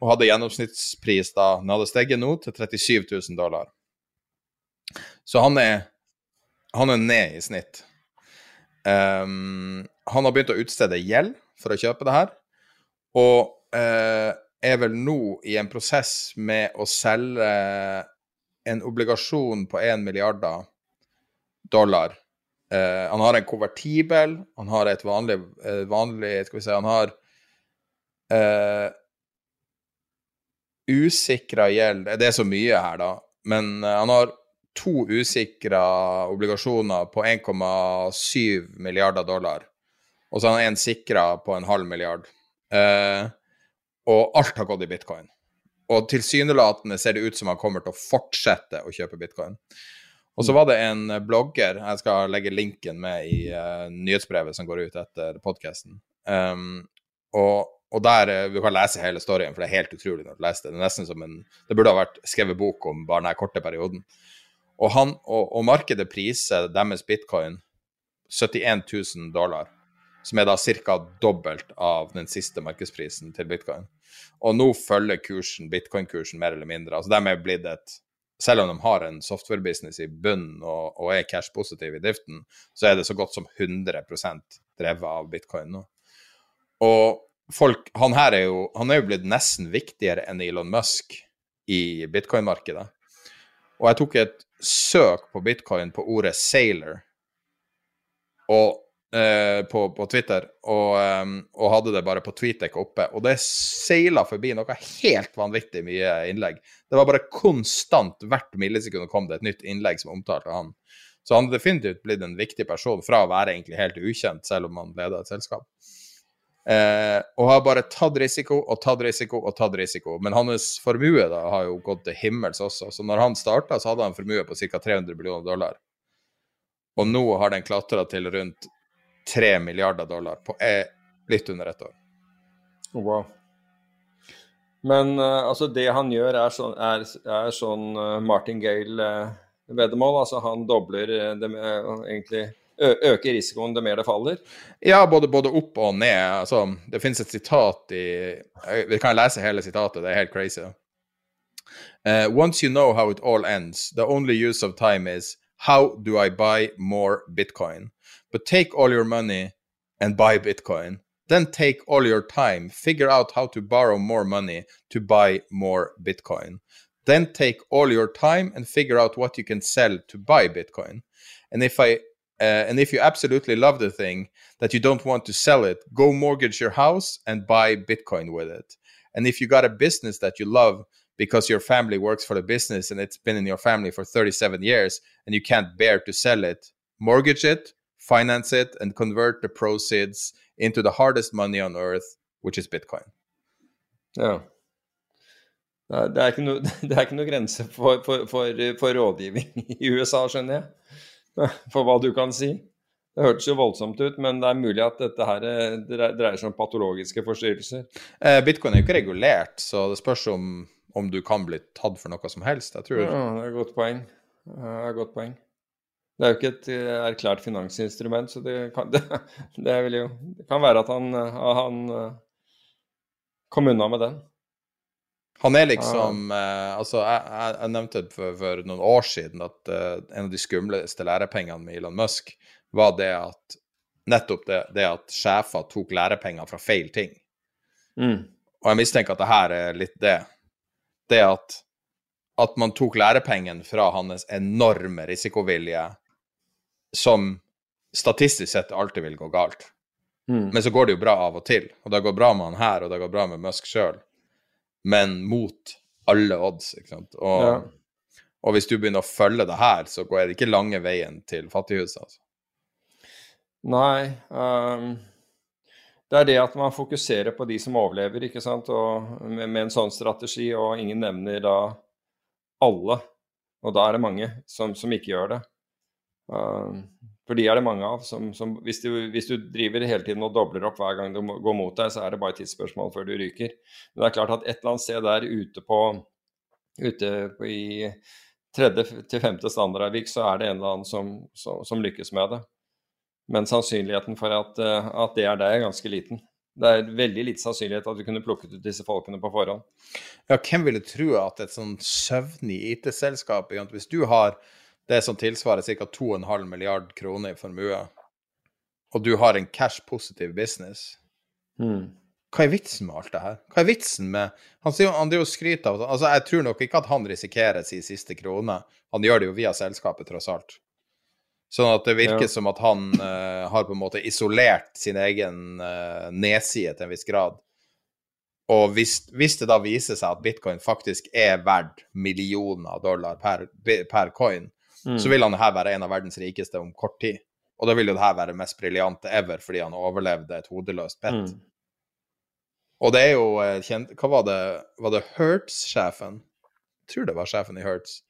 og hadde gjennomsnittspris da Den hadde steget nå til 37 000 dollar. Så han er, han er ned i snitt. Um, han har begynt å utstede gjeld for å kjøpe det her, og uh, er vel nå i en prosess med å selge en obligasjon på 1 milliarder dollar. Eh, han har en konvertibel, han har et vanlig, uh, vanlig Skal vi se, han har uh, usikra gjeld Det er så mye her, da, men uh, han har to usikra obligasjoner på 1,7 milliarder dollar. Og så har han en sikra på en halv milliard. Og alt har gått i bitcoin. Og tilsynelatende ser det ut som han kommer til å fortsette å kjøpe bitcoin. Og så var det en blogger, jeg skal legge linken med i uh, nyhetsbrevet som går ut etter podkasten. Um, og, og der vi Du kan lese hele storyen, for det er helt utrolig når du leser det. Det er nesten som en Det burde ha vært skrevet bok om bare denne korte perioden. Og, han, og, og markedet priser deres bitcoin 71 000 dollar, som er da ca. dobbelt av den siste markedsprisen til bitcoin. Og nå følger kursen, bitcoin-kursen mer eller mindre. Altså de er blitt et Selv om de har en software-business i bunnen og, og er cash-positive i driften, så er det så godt som 100% drevet av bitcoin nå. Og folk Han her er jo, han er jo blitt nesten viktigere enn Elon Musk i bitcoin-markedet. Og jeg tok et søk på bitcoin på ordet 'sailor' og, eh, på, på Twitter, og, um, og hadde det bare på TweetDeck oppe. Og det seila forbi noe helt vanvittig mye innlegg. Det var bare konstant, hvert millisekund kom det et nytt innlegg som omtalte han. Så han har definitivt blitt en viktig person fra å være egentlig helt ukjent, selv om han leda et selskap. Eh, og har bare tatt risiko og tatt risiko og tatt risiko. Men hans formue da har jo gått til himmels også. Så når han starta, så hadde han formue på ca. 300 millioner dollar. Og nå har den klatra til rundt 3 milliarder dollar på eh, litt under ett år. Wow. Men eh, altså det han gjør, er sånn, er, er sånn eh, Martin Gale-veddemål. altså han dobler det med, egentlig øker risikoen det mer det faller? Ja, både, både opp og ned. Altså, det finnes et sitat i Vi kan lese hele sitatet, det er helt crazy. Uh, once you know how it all ends, the only use of time is how do I buy more Bitcoin? But take all your money and buy Bitcoin. Then take all your time, figure out how to borrow more money to buy more Bitcoin. Then take all your time and figure out what you can sell to buy Bitcoin. And if I uh, and if you absolutely love the thing that you don't want to sell it, go mortgage your house and buy Bitcoin with it. And if you got a business that you love because your family works for the business and it's been in your family for 37 years and you can't bear to sell it, mortgage it, finance it, and convert the proceeds into the hardest money on earth, which is Bitcoin. Ja. Det er ikke noe, noe grense for, for, for, for rådgivning i USA, skjønner jeg. For hva du kan si. Det hørtes jo voldsomt ut, men det er mulig at dette her eh, dreier seg om patologiske forstyrrelser. Eh, Bitcoin er jo ikke regulert, så det spørs om, om, du kan bli tatt for noe som helst. Jeg tror... Ja, det er et godt poeng. Det er et godt poeng. Det er jo ikke et eh, erklært finansinstrument, så det kan, det, det jo, det kan være at han, han kom unna med den. Han er liksom ah. Altså, jeg, jeg, nevnte for, for, noen år siden at en av de skumleste lærepengene med Elon Musk var det at nettopp det, det at sjefer tok lærepenger fra feil ting. Mm. Og jeg mistenker at det her er litt det. Det at, at man tok lærepengene fra hans enorme risikovilje, som statistisk sett alltid vil gå galt. Mm. Men så går det jo bra av og til. Og det går bra med han her, og det går bra med Musk sjøl men mot alle odds. ikke sant? Og, ja. og, hvis du begynner å følge det her, så går det ikke lange veien til fattighuset. altså. Nei. Um, det er det at man fokuserer på de som overlever, ikke sant, og med, med, en sånn strategi, og ingen nevner da alle. Og da er det mange som, som ikke gjør det. Um, for de er det mange av. Som, som, hvis, du, hvis, du, driver hele tiden og dobler opp hver gang det går mot deg, så er det bare et tidsspørsmål før du ryker. Men det er klart at et eller annet sted der ute på ute på i tredje til femte standardavvik, så er det en eller annen som, som, som, lykkes med det. Men sannsynligheten for at, at det er deg, er ganske liten. Det er veldig lite sannsynlighet at du kunne plukket ut disse folkene på forhånd. Ja, hvem ville tro at et sånn søvnig IT-selskap Hvis du har det som tilsvarer ca. 2,5 milliard kroner i formue, og du har en cash-positiv business, mm. hva er vitsen med alt det her? Hva er vitsen med Han, sier, han driver og skryter av altså Jeg tror nok ikke at han risikerer sin siste krone. Han gjør det jo via selskapet, tross alt. Sånn at det virker ja. som at han uh, har på en måte isolert sin egen uh, nedside til en viss grad. Og hvis, hvis, det da viser seg at bitcoin faktisk er verdt millioner av dollar per, per coin, mm. så vil han her være en av verdens rikeste om kort tid. Og da vil jo det her være mest briljante ever fordi han overlevde et hodeløst pett. Mm. Og det er jo eh, kjent Hva var det? Var det Hertz-sjefen? Jeg tror det var sjefen i Hertz.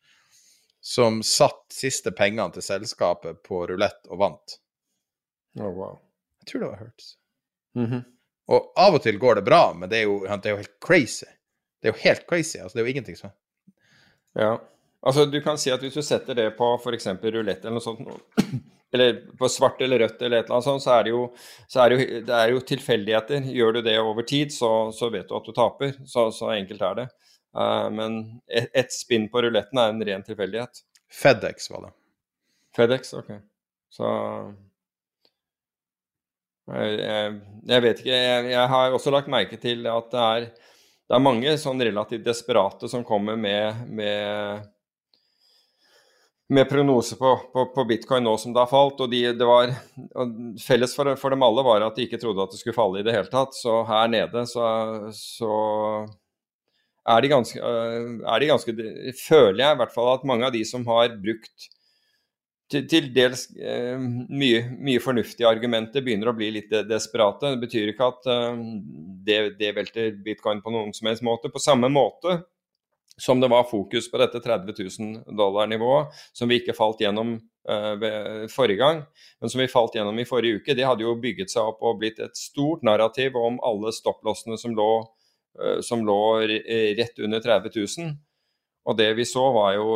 Som satt siste pengene til selskapet på rulett og vant. Oh, wow. Jeg tror det var Hertz. Mm -hmm. Og av og til går det bra, men det er jo, det er jo helt crazy. Det er jo helt crazy. altså Det er jo ingenting som Ja. Altså, du kan si at hvis du setter det på f.eks. rulett eller noe sånt, eller på svart eller rødt eller et eller annet sånt, så er det jo, så er det jo, det er jo tilfeldigheter. Gjør du det over tid, så, så vet du at du taper. Så, så enkelt er det. Uh, men ett et spinn på ruletten er en ren tilfeldighet. Fedex var det. Fedex, ok. Så jeg, jeg vet ikke. Jeg, jeg, har også lagt merke til at det er, det er mange sånn relativt desperate som kommer med, med med prognose på, på, på, bitcoin nå som det har falt. og, de, det var, og Felles for, for, dem alle var at de ikke trodde at det skulle falle i det hele tatt. Så her nede så, så er, de ganske, er de ganske Føler jeg i hvert fall at mange av de som har brukt til, til dels eh, mye, mye, fornuftige argumenter, begynner å bli litt desperate. Det betyr ikke at eh, det, det velter bitcoin på noen som helst måte. På samme måte som det var fokus på dette 30 000 dollar-nivået, som vi ikke falt gjennom uh, forrige gang, men som vi falt gjennom i forrige uke, det hadde jo bygget seg opp og blitt et stort narrativ om alle stopplossene som lå, uh, som lå rett under 30 000. Og det vi så, var jo,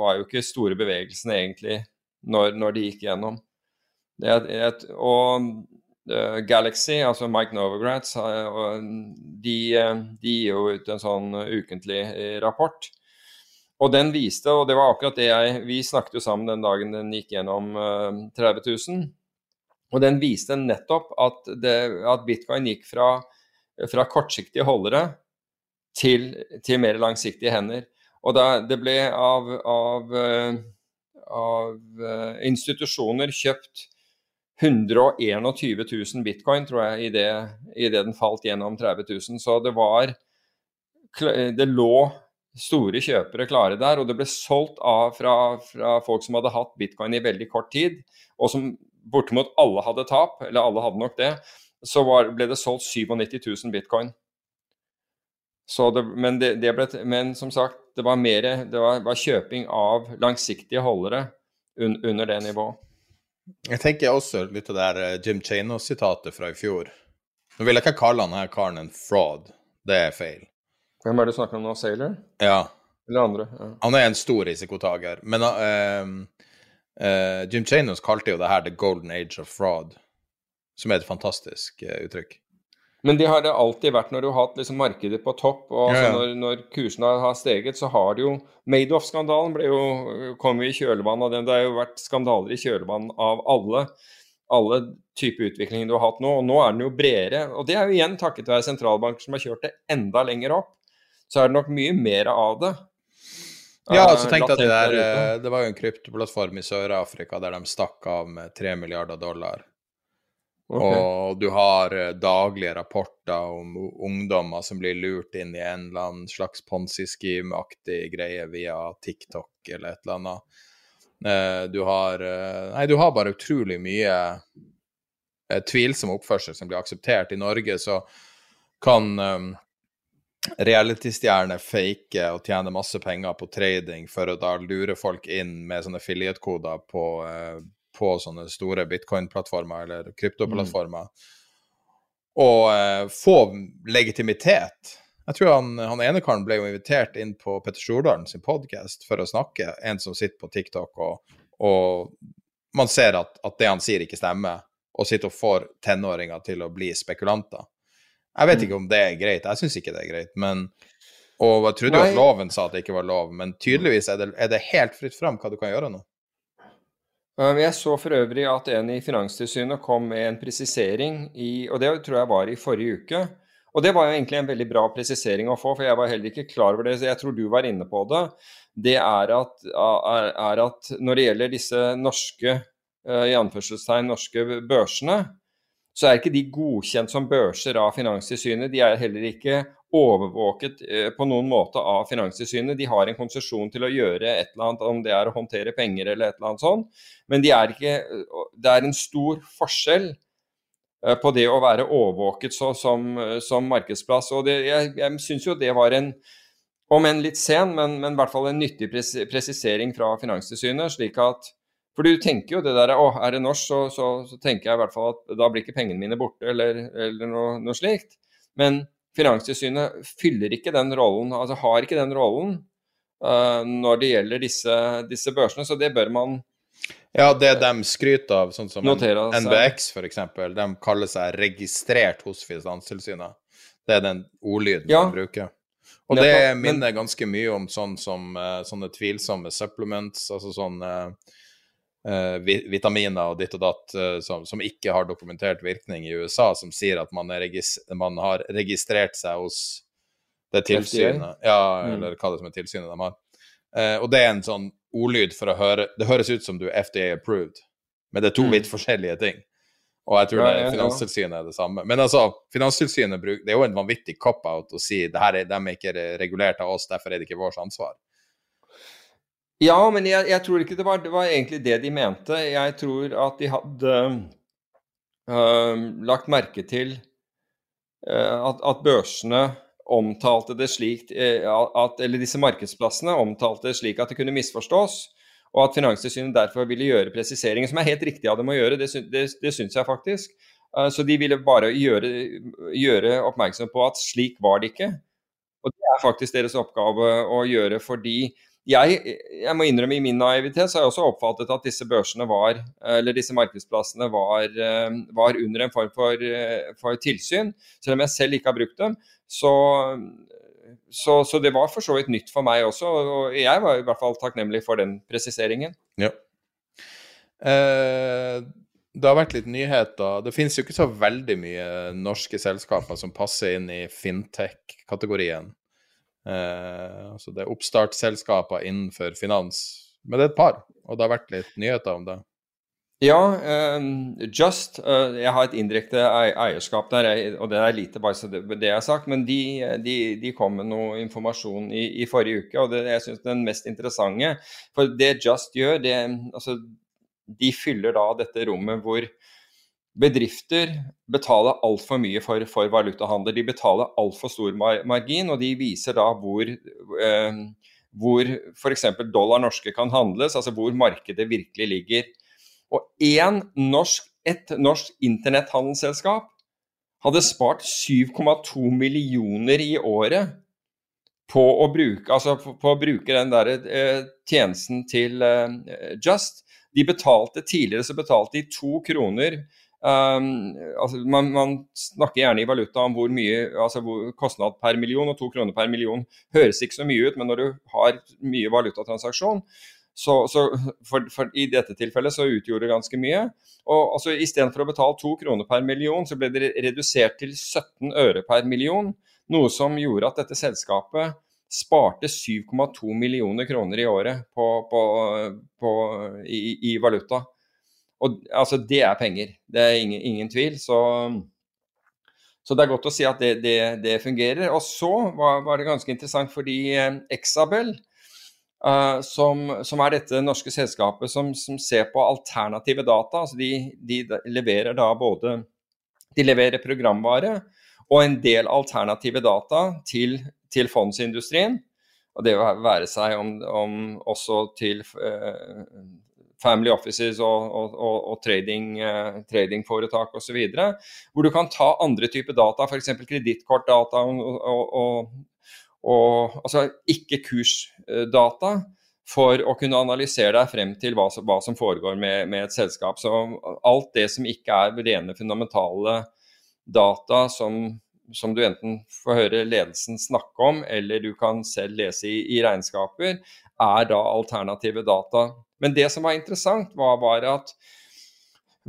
var jo ikke store bevegelsene egentlig når, når de gikk gjennom. Det et, og Galaxy, altså Mike Novogratz, uh, de, de, gir jo ut en sånn ukentlig rapport. Og den viste, og det var akkurat det jeg Vi snakket jo sammen den dagen den gikk gjennom 30 000. Og den viste nettopp at, det, at bitcoin gikk fra, fra kortsiktige holdere til, til, mer langsiktige hender. Og da, det ble av, av, eh, av eh, institusjoner kjøpt 121 000 bitcoin, tror jeg, i det den falt gjennom 30 000. Så det var Det lå store kjøpere klare der, og det ble solgt av fra, fra folk som hadde hatt bitcoin i veldig kort tid, og som bortimot alle hadde tap, eller alle hadde nok det, så var, ble det solgt 97 000 bitcoin. Det, men, det, det ble, men, som sagt, det var mer Det var, var kjøping av langsiktige holdere un, under det nivået. Jeg tenker også litt av det der eh, Jim Chano-sitatet fra i fjor. Nå vil jeg ikke kalle han her karen en fraud. Det er feil. Hvem er det du snakker om nå? Sailor? Ja. Eller andre? Ja. Han er en stor risikotaker. Men uh, Uh, Jim Chanos kalte jo det her 'the golden age of fraud', som er et fantastisk uh, uttrykk. Men det har det alltid vært når du har hatt liksom markedet på topp, og ja, ja. Når, når, kursene har steget, så har det jo Madoff-skandalen kom jo i kjølvannet av den. Det har jo vært skandaler i kjølvannet av alle, alle typer utviklinger du har hatt nå. Og nå er den jo bredere. Og det er jo igjen takket være sentralbanker som har kjørt det enda lenger opp. Så er det nok mye mer av det. Ja, altså tenk at det der eh, Det var jo en kryptoplattform i Sør-Afrika der de stakk av med 3 milliarder dollar. Okay. Og du har eh, daglige rapporter om ungdommer som blir lurt inn i en eller annen slags Ponzi-scheme-aktig greie via TikTok eller et eller annet. Eh, du har Nei, du har bare utrolig mye tvilsom oppførsel som blir akseptert. I Norge så kan reality-stjerner fake og tjene masse penger på trading for å da lure folk inn med sånne affiliate-koder på, eh, på, sånne store bitcoin-plattformer eller kryptoplattformer. Mm. Og eh, få legitimitet. Jeg tror han, han ene karen ble jo invitert inn på Petter Stordalen sin podkast for å snakke, en som sitter på TikTok, og, og man ser at, at, det han sier, ikke stemmer, og sitter og får tenåringer til å bli spekulanter. Jeg vet mm. ikke om det er greit, jeg syns ikke det er greit. Men, og jeg trodde jo at loven sa at det ikke var lov, men tydeligvis er det, er det helt fritt fram hva du kan gjøre nå. Um, jeg så for øvrig at en i Finanstilsynet kom med en presisering i Og det tror jeg var i forrige uke. Og det var jo egentlig en veldig bra presisering å få, for jeg var heller ikke klar over det. så Jeg tror du var inne på det. Det er at, er at når det gjelder disse norske uh, i anførselstegn norske børsene, så er ikke de godkjent som børser av Finanstilsynet. De er heller ikke overvåket eh, på noen måte av Finanstilsynet. De har en konsesjon til å gjøre et eller annet, om det er å håndtere penger eller et eller annet sånt. Men de er ikke, det er en stor forskjell eh, på det å være overvåket så, som, som, markedsplass. Og det, jeg, jeg syns jo det var en, om enn litt sen, men, men, i hvert fall en nyttig presisering fra Finanstilsynet. slik at for du tenker jo det der Å, er det norsk, så, så, så, tenker jeg i hvert fall at da blir ikke pengene mine borte, eller, eller noe, noe, slikt. Men Finanstilsynet fyller ikke den rollen, altså har ikke den rollen uh, når det gjelder disse, disse, børsene, så det bør man ja, det de skryter av, sånn som notere, NBX f.eks., de kaller seg registrert hos Finanstilsynet. Det er den ordlyden ja. de bruker. Og det minner ganske mye om sånn som, uh, sånne tvilsomme supplements, altså sånn uh, vitaminer og ditt og datt uh, som, som, ikke har dokumentert virkning i USA, som sier at man, man har registrert seg hos det tilsynet. Ja, mm. eller hva det som er tilsynet de har. Uh, og det er en sånn ordlyd for å høre Det høres ut som du er FDA approved, men det er to mm. vidt forskjellige ting. Og jeg tror ja, ja, Finanstilsynet er det samme. Men altså, Finanstilsynet bruk, det er jo en vanvittig cop-out å si det her er, de er ikke regulert av oss, derfor er det ikke vårt ansvar. Ja, men jeg, jeg tror ikke det var, det var, egentlig det de mente. Jeg tror at de hadde øh, lagt merke til øh, at, at, børsene omtalte det slik uh, at, Eller disse markedsplassene omtalte det slik at det kunne misforstås. Og at Finanstilsynet derfor ville gjøre presiseringer, som er helt riktig av dem å gjøre. Det, det, det syns jeg faktisk. så de ville bare gjøre, gjøre oppmerksom på at slik var det ikke. Og det er faktisk deres oppgave å gjøre fordi jeg, jeg, må innrømme i min naivitet så har jeg også oppfattet at disse børsene var, eller disse markedsplassene var, var under en form for, for, tilsyn. Selv om jeg selv ikke har brukt dem. Så, så, så, det var for så vidt nytt for meg også. Og jeg var i hvert fall takknemlig for den presiseringen. Ja. Eh, det har vært litt nyheter. Det finnes jo ikke så veldig mye norske selskaper som passer inn i fintech-kategorien. Eh, altså det er oppstartsselskaper innenfor finans, men det er et par, og det har vært litt nyheter om det. Ja, uh, Just. Uh, jeg har et indirekte eierskap der, og det er lite bare så det, det jeg har sagt. Men de, de, de, kom med noe informasjon i, i forrige uke, og det jeg synes den mest interessante For det Just gjør, det, altså, de fyller da dette rommet hvor Bedrifter betaler altfor mye for, for valutahandel. De betaler altfor stor margin, og de viser da hvor, eh, hvor f.eks. dollar norske kan handles, altså hvor markedet virkelig ligger. Og én norsk, et norsk internetthandelsselskap hadde spart 7,2 millioner i året på å bruke, altså på, på å bruke den der, eh, tjenesten til eh, Just. De betalte Tidligere så betalte de to kroner Um, altså man, man, snakker gjerne i valuta om hvor mye altså hvor kostnad per million, og to kroner per million høres ikke så mye ut, men når du har mye valutatransaksjon, så, så for, for, i dette tilfellet så utgjorde det ganske mye. Og altså, Istedenfor å betale to kroner per million, så ble det redusert til 17 øre per million. Noe som gjorde at dette selskapet sparte 7,2 millioner kroner i året på, på, på, i, i valuta. Og altså, det er penger. Det er ingen, ingen tvil. Så, så, det er godt å si at det, det, det fungerer. Og så var, var, det ganske interessant fordi eh, Exabel, uh, som, som, er dette norske selskapet som, som ser på alternative data, altså de, de, leverer da både De leverer programvare og en del alternative data til, til fondsindustrien. Og det være seg om, om også til uh, family offices og, og, og, og trading, uh, tradingforetak osv. Hvor du kan ta andre typer data, f.eks. kredittkortdata og, altså ikke kursdata. For å kunne analysere deg frem til hva, hva som foregår med, med, et selskap. Så alt det som ikke er rene fundamentale data som, som, du enten får høre ledelsen snakke om, eller du kan selv lese i, i regnskaper, er da alternative data men det som var interessant, var, var at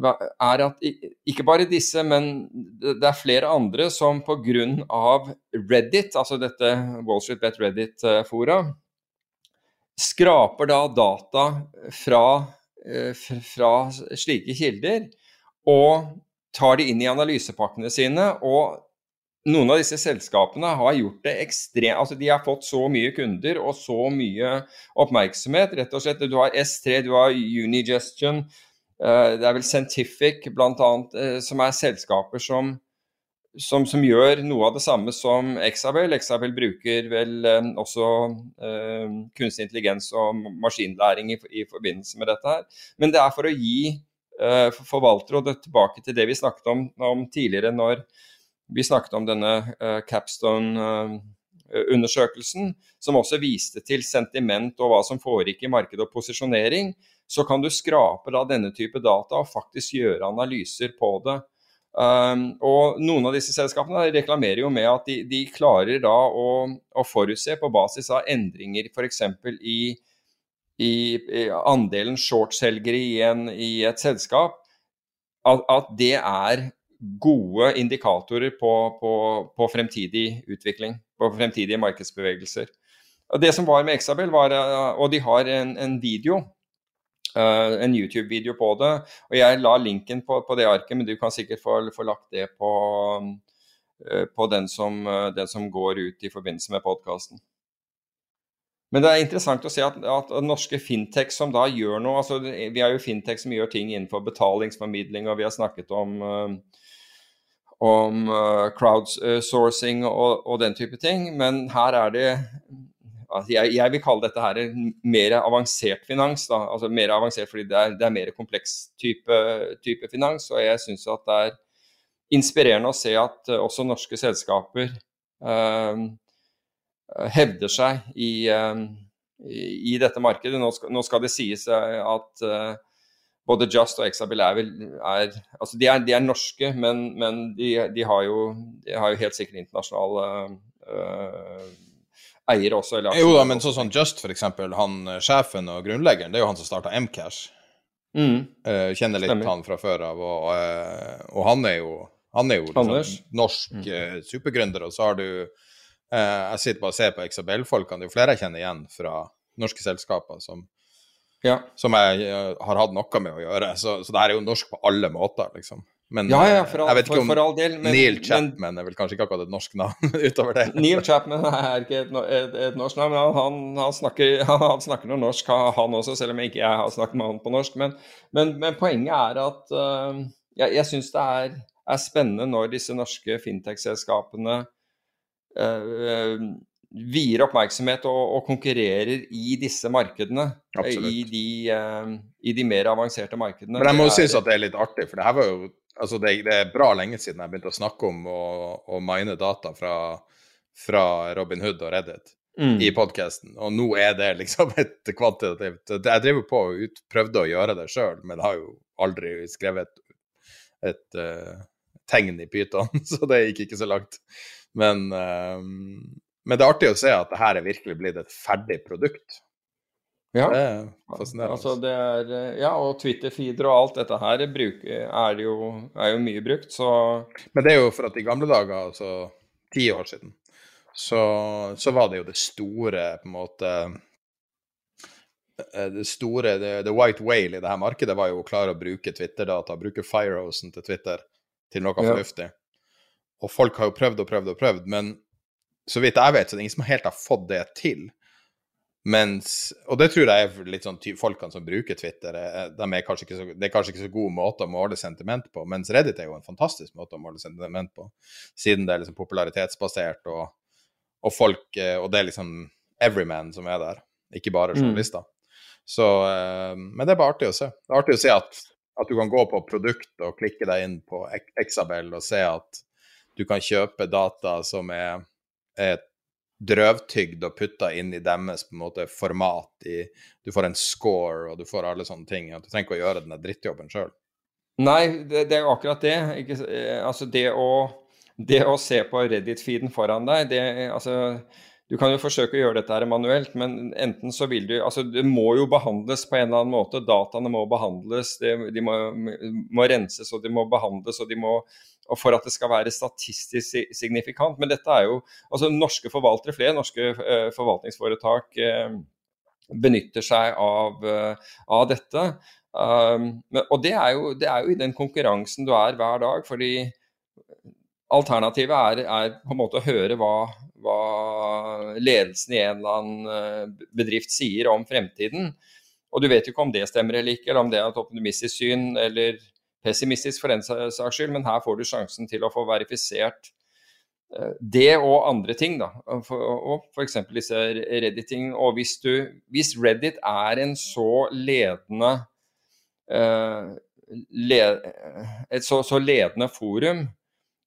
er at ikke bare disse, men det er flere andre som pga. Reddit, altså dette Wall Street Bet Reddit-fora, skraper da data fra, eh, fra, slike kilder og tar de inn i analysepakkene sine og noen av disse selskapene har gjort det ekstremt altså De har fått så mye kunder og så mye oppmerksomhet. rett og slett. Du har S3, du har Unigestion, uh, det er vel Scientific bl.a., uh, som er selskaper som, som, som, gjør noe av det samme som Exabel. Exabel bruker vel uh, også kunstig intelligens og maskinlæring i, i, forbindelse med dette her. Men det er for å gi forvaltere, og det tilbake til det vi snakket om, om tidligere, når vi snakket om denne uh, Capstone-undersøkelsen, som også viste til sentiment og hva som foregikk i marked og posisjonering. Så kan du skrape da denne type data og faktisk gjøre analyser på det. Um, og Noen av disse selskapene reklamerer jo med at de, de klarer da å, å, forutse på basis av endringer f.eks. I, i, i andelen shortselgere i, i et selskap, at, at det er gode indikatorer på, på, på, fremtidig utvikling, på fremtidige markedsbevegelser. Og Det som var med Exabel, var eh, Og de har en, en video, uh, en YouTube-video på det. og Jeg la linken på, på, det arket, men du kan sikkert få, få lagt det på, uh, på den, som, uh, den, som, går ut i forbindelse med podkasten. Men det er interessant å se at, at, norske fintech som da gjør noe altså Vi har jo fintech som gjør ting innenfor betalingsformidling, og vi har snakket om om uh, crowdsourcing og, og, den type ting. Men her er det altså jeg, jeg, vil kalle dette her mer avansert finans. Da. Altså mer avansert fordi det er, det er mer kompleks type, type, finans. Og jeg syns at det er inspirerende å se at uh, også norske selskaper uh, hevder seg i, i, i dette markedet. Nå skal, nå skal, det sies at uh, både Just og Exabil er vel er, altså de, er, de er norske, men, men de, de, har jo, de, har jo, helt sikkert internasjonale uh, eiere også. jo da, men sånn som Just, f.eks. Han sjefen og grunnleggeren, det er jo han som starta Mcash. Mm. Uh, kjenner litt Stemmer. han fra før av, og, og han er jo han er jo liksom, norsk mm. uh, supergründer, og så har du uh, Jeg sitter bare og ser på Exabel-folkene. Det er jo flere jeg kjenner igjen fra norske selskaper som, ja. som jeg uh, har hatt noe med å gjøre. Så, så det her er jo norsk på alle måter, liksom. Men ja, ja, all, jeg vet ikke om for, for del, men, Neil Chapman men, er vel kanskje ikke akkurat et norsk navn utover det. Neil Chapman er ikke et, et, et norsk navn, men han, han, snakker, han, snakker, noe norsk, han også, selv om ikke jeg har snakket med han på norsk. Men, men, men poenget er at uh, jeg, jeg syns det er er spennende når disse norske fintech-selskapene uh, vier oppmerksomhet og, og, konkurrerer i disse markedene. I de, uh, I de, mer avanserte markedene. Men jeg må jo synes at det er litt artig, for det her var jo altså det, det, er bra lenge siden jeg begynte å snakke om å, å mine data fra, fra Robin Hood og Reddit. Mm. i podkasten. Og nå er det liksom et kvantitativt Jeg driver på og ut, prøvde å gjøre det sjøl, men har jo aldri skrevet et, et uh, tegn i Python, så det gikk ikke så langt. Men, um, men, det er artig å se at det her er virkelig blitt et ferdig produkt. Ja, det er fascinerende. Altså det er, ja og Twitter-feeder og alt dette her bruker, er, jo, er, jo, mye brukt, så Men det er jo for at i gamle dager, altså ti år siden, så, så var det jo det store på en måte eh, det store, the, the white whale i det her markedet var jo å klare å bruke Twitter-data, bruke Firehosen til Twitter til noe ja. fornuftig. Og folk har jo prøvd og prøvd og prøvd, men så vidt jeg vet, så det er ingen som helt har fått det til. Mens, og det tror jeg er litt sånn folkene som bruker Twitter, de er kanskje ikke så, det er kanskje ikke så god måte å måle sentiment på, mens Reddit er jo en fantastisk måte å måle sentiment på, siden det er liksom popularitetsbasert, og, og folk Og det er liksom everyman som er der, ikke bare mm. journalister. Mm. Så eh, Men det er bare artig å se. Det er artig å se at at du kan gå på produkt og klikke deg inn på Exabel og se at du kan kjøpe data som er, drøvtygd og putta inn i deres på en måte format. I, du får en score og du får alle sånne ting. At du trenger ikke å gjøre den drittjobben sjøl. Nei, det, det, er akkurat det. Ikke, eh, altså det å, det å se på Reddit-feeden foran deg, det altså du kan jo forsøke å gjøre dette her manuelt, men enten så vil du Altså, det må jo behandles på en eller annen måte. Dataene må behandles, de må, må, renses og de må behandles. og de må og for at det skal være statistisk signifikant. Men dette er jo altså Norske forvaltere, flere norske uh, forvaltningsforetak uh, benytter seg av, uh, av dette. Um, og det er, jo, det er, jo, i den konkurransen du er hver dag. fordi Alternativet er, er, på en måte å høre hva, hva, ledelsen i en eller annen eh, bedrift sier om fremtiden. Og du vet jo ikke om det stemmer eller ikke, eller om det er et optimistisk syn eller pessimistisk for den saks skyld, men her får du sjansen til å få verifisert eh, det og andre ting, da. Og f.eks. disse Reddit-ting. Og hvis, du, hvis Reddit er en så ledende led, et så, så ledende forum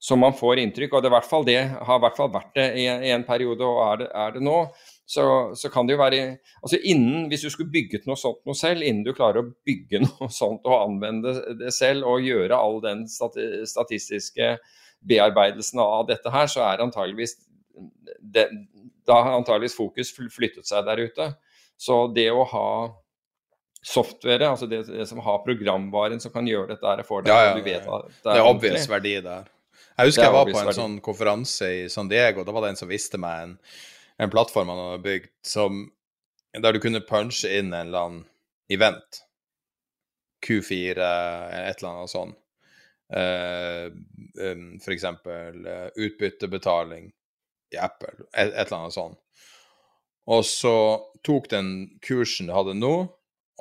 som man får inntrykk og det, har i hvert fall vært det i, i en periode, og er det, er det nå. Så, så, kan det jo være altså innen, Hvis du skulle bygget noe sånt noe selv, innen du klarer å bygge noe sånt og anvende det selv og gjøre all den statistiske bearbeidelsen av dette her, så er antageligvis det, da har antageligvis fokus flyttet seg der ute. Så det å ha software, altså det, det som har programvaren som kan gjøre dette for deg, ja, ja, du vet at det er, det er obvious verdi der. Jeg husker jeg var på en sånn konferanse i San Diego. Da var det en som viste meg en, en plattform han hadde bygd som, der du kunne punche inn en eller annen event. Q4, et eller annet sånt. Um, for eksempel uh, utbyttebetaling i Apple, et, et, eller annet sånt. Og så tok den kursen du hadde nå,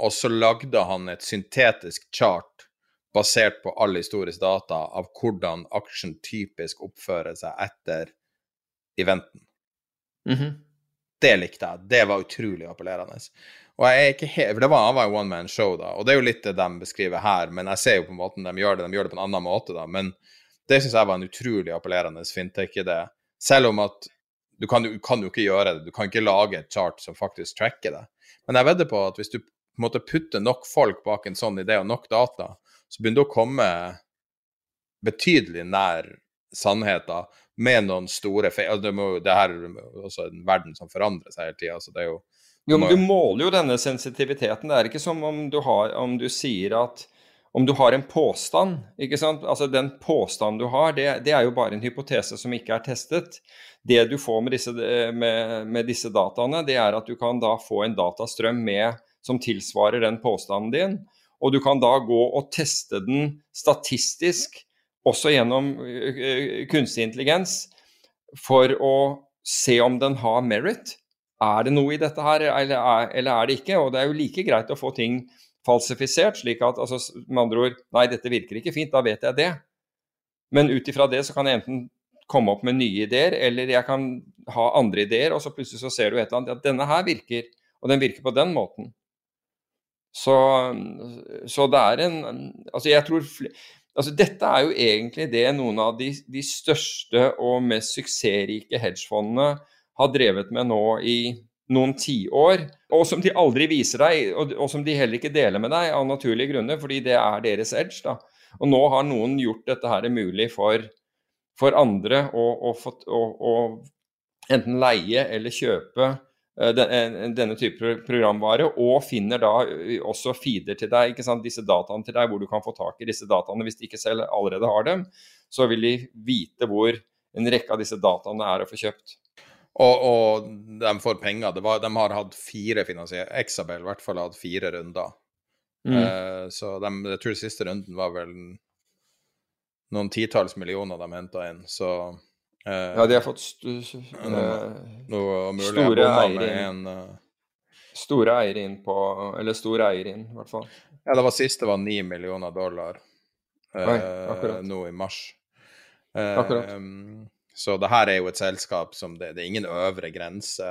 og så lagde han et syntetisk chart basert på all historisk data av hvordan aksjen typisk oppfører seg etter eventen. Mm -hmm. Det likte jeg. Det var utrolig appellerende. Og jeg er ikke helt, for Det var, var en one man show, da, og det er jo litt det de beskriver her. Men jeg ser jo på en måte de gjør det, de gjør det på en annen måte, da. Men det syns jeg var en utrolig appellerende fintech-idé. Selv om at du kan, jo- kan jo ikke gjøre det. Du kan ikke lage et chart som faktisk tracker det. Men jeg vedder på at hvis du på en måte putter nok folk bak en sånn idé og nok data, så begynner du å komme betydelig nær sannheten med noen store feil. Altså, det, må, det her er også en verden som forandrer seg hele tida. Altså det er jo Jo, men du måler jo denne sensitiviteten. Det er ikke som om du, har, om du sier at om du har en påstand, ikke sant? Altså Den påstanden du har, det, det er jo bare en hypotese som ikke er testet. Det du får med disse, med, med disse dataene, det er at du kan da få en datastrøm med, som tilsvarer den påstanden din. Og du kan da gå og teste den statistisk, også gjennom ø, ø, kunstig intelligens, for å se om den har merit. Er det noe i dette her, eller er, eller er det ikke? Og det er jo like greit å få ting falsifisert, slik at altså, med andre ord Nei, dette virker ikke fint, da vet jeg det. Men ut ifra det så kan jeg enten komme opp med nye ideer, eller jeg kan ha andre ideer, og så plutselig så ser du et eller annet at denne her virker, og den virker på den måten. Så, så det er en Altså, jeg tror Altså, dette er jo egentlig det noen av de, de største og mest suksessrike hedgefondene har drevet med nå i noen tiår, og som de aldri viser deg, og, og som de heller ikke deler med deg av naturlige grunner, fordi det er deres edge. da. Og nå har noen gjort dette her mulig for, for andre å, å, å, å enten leie eller kjøpe denne type programvare, og finner da eh, også feeder til deg, ikke sant, disse dataene til deg, hvor du kan få tak i disse dataene hvis de ikke selv allerede har dem. Så vil de vite hvor en rekke av disse dataene er å få kjøpt. Og, og de får penger. Det var, de har hatt fire finansier... Exabel i hvert fall har hatt fire runder. Mm. Uh, så de, jeg tror siste runden var vel noen titalls millioner de henta inn, så eh, Ja, de har fått st Ja, eh, noe store eiere inn. eh, store eiere inn på Eller store eier inn, i hvert fall. Ja, det var sist det var ni millioner dollar Nei, nå i mars. Eh, Akkurat. så det her er jo et selskap som det, det er ingen øvre grense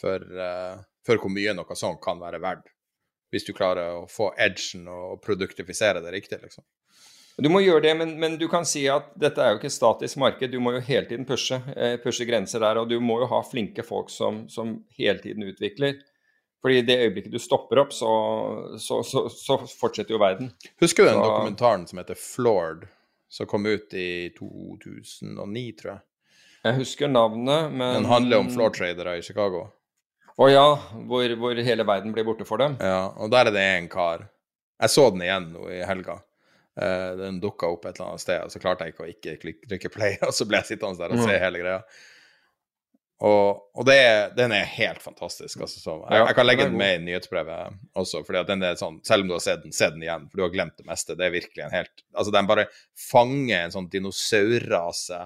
for, eh, for hvor mye noe sånt kan være verdt. Hvis du klarer å få edgen og produktifisere det riktig, liksom. Du må gjøre det, men, men du kan si at dette er jo ikke et statisk marked. Du må jo hele tiden pushe, eh, pushe grenser der, og du må jo ha flinke folk som, som hele tiden utvikler. Fordi i det øyeblikket du stopper opp, så, så, så, så fortsetter jo verden. Husker du den dokumentaren som heter Floored, som kom ut i 2009, tror jeg? Jeg husker navnet, men Den handler om floor tradere i Chicago. Å ja, hvor, hvor hele verden blir borte for dem. Ja, og der er det en kar. Jeg så den igjen nå i helga. Eh, den dukka opp et eller annet sted, og så klarte jeg ikke å ikke trykke play, og så ble jeg sittende der og se hele greia. Og, og det, den er helt fantastisk. Altså, så, jeg, jeg kan legge den med i nyhetsbrevet også, fordi at den er sånn, selv om du har sett den, se den igjen, for du har glemt det meste. Det er virkelig en helt Altså, den bare fanger en sånn dinosaurrase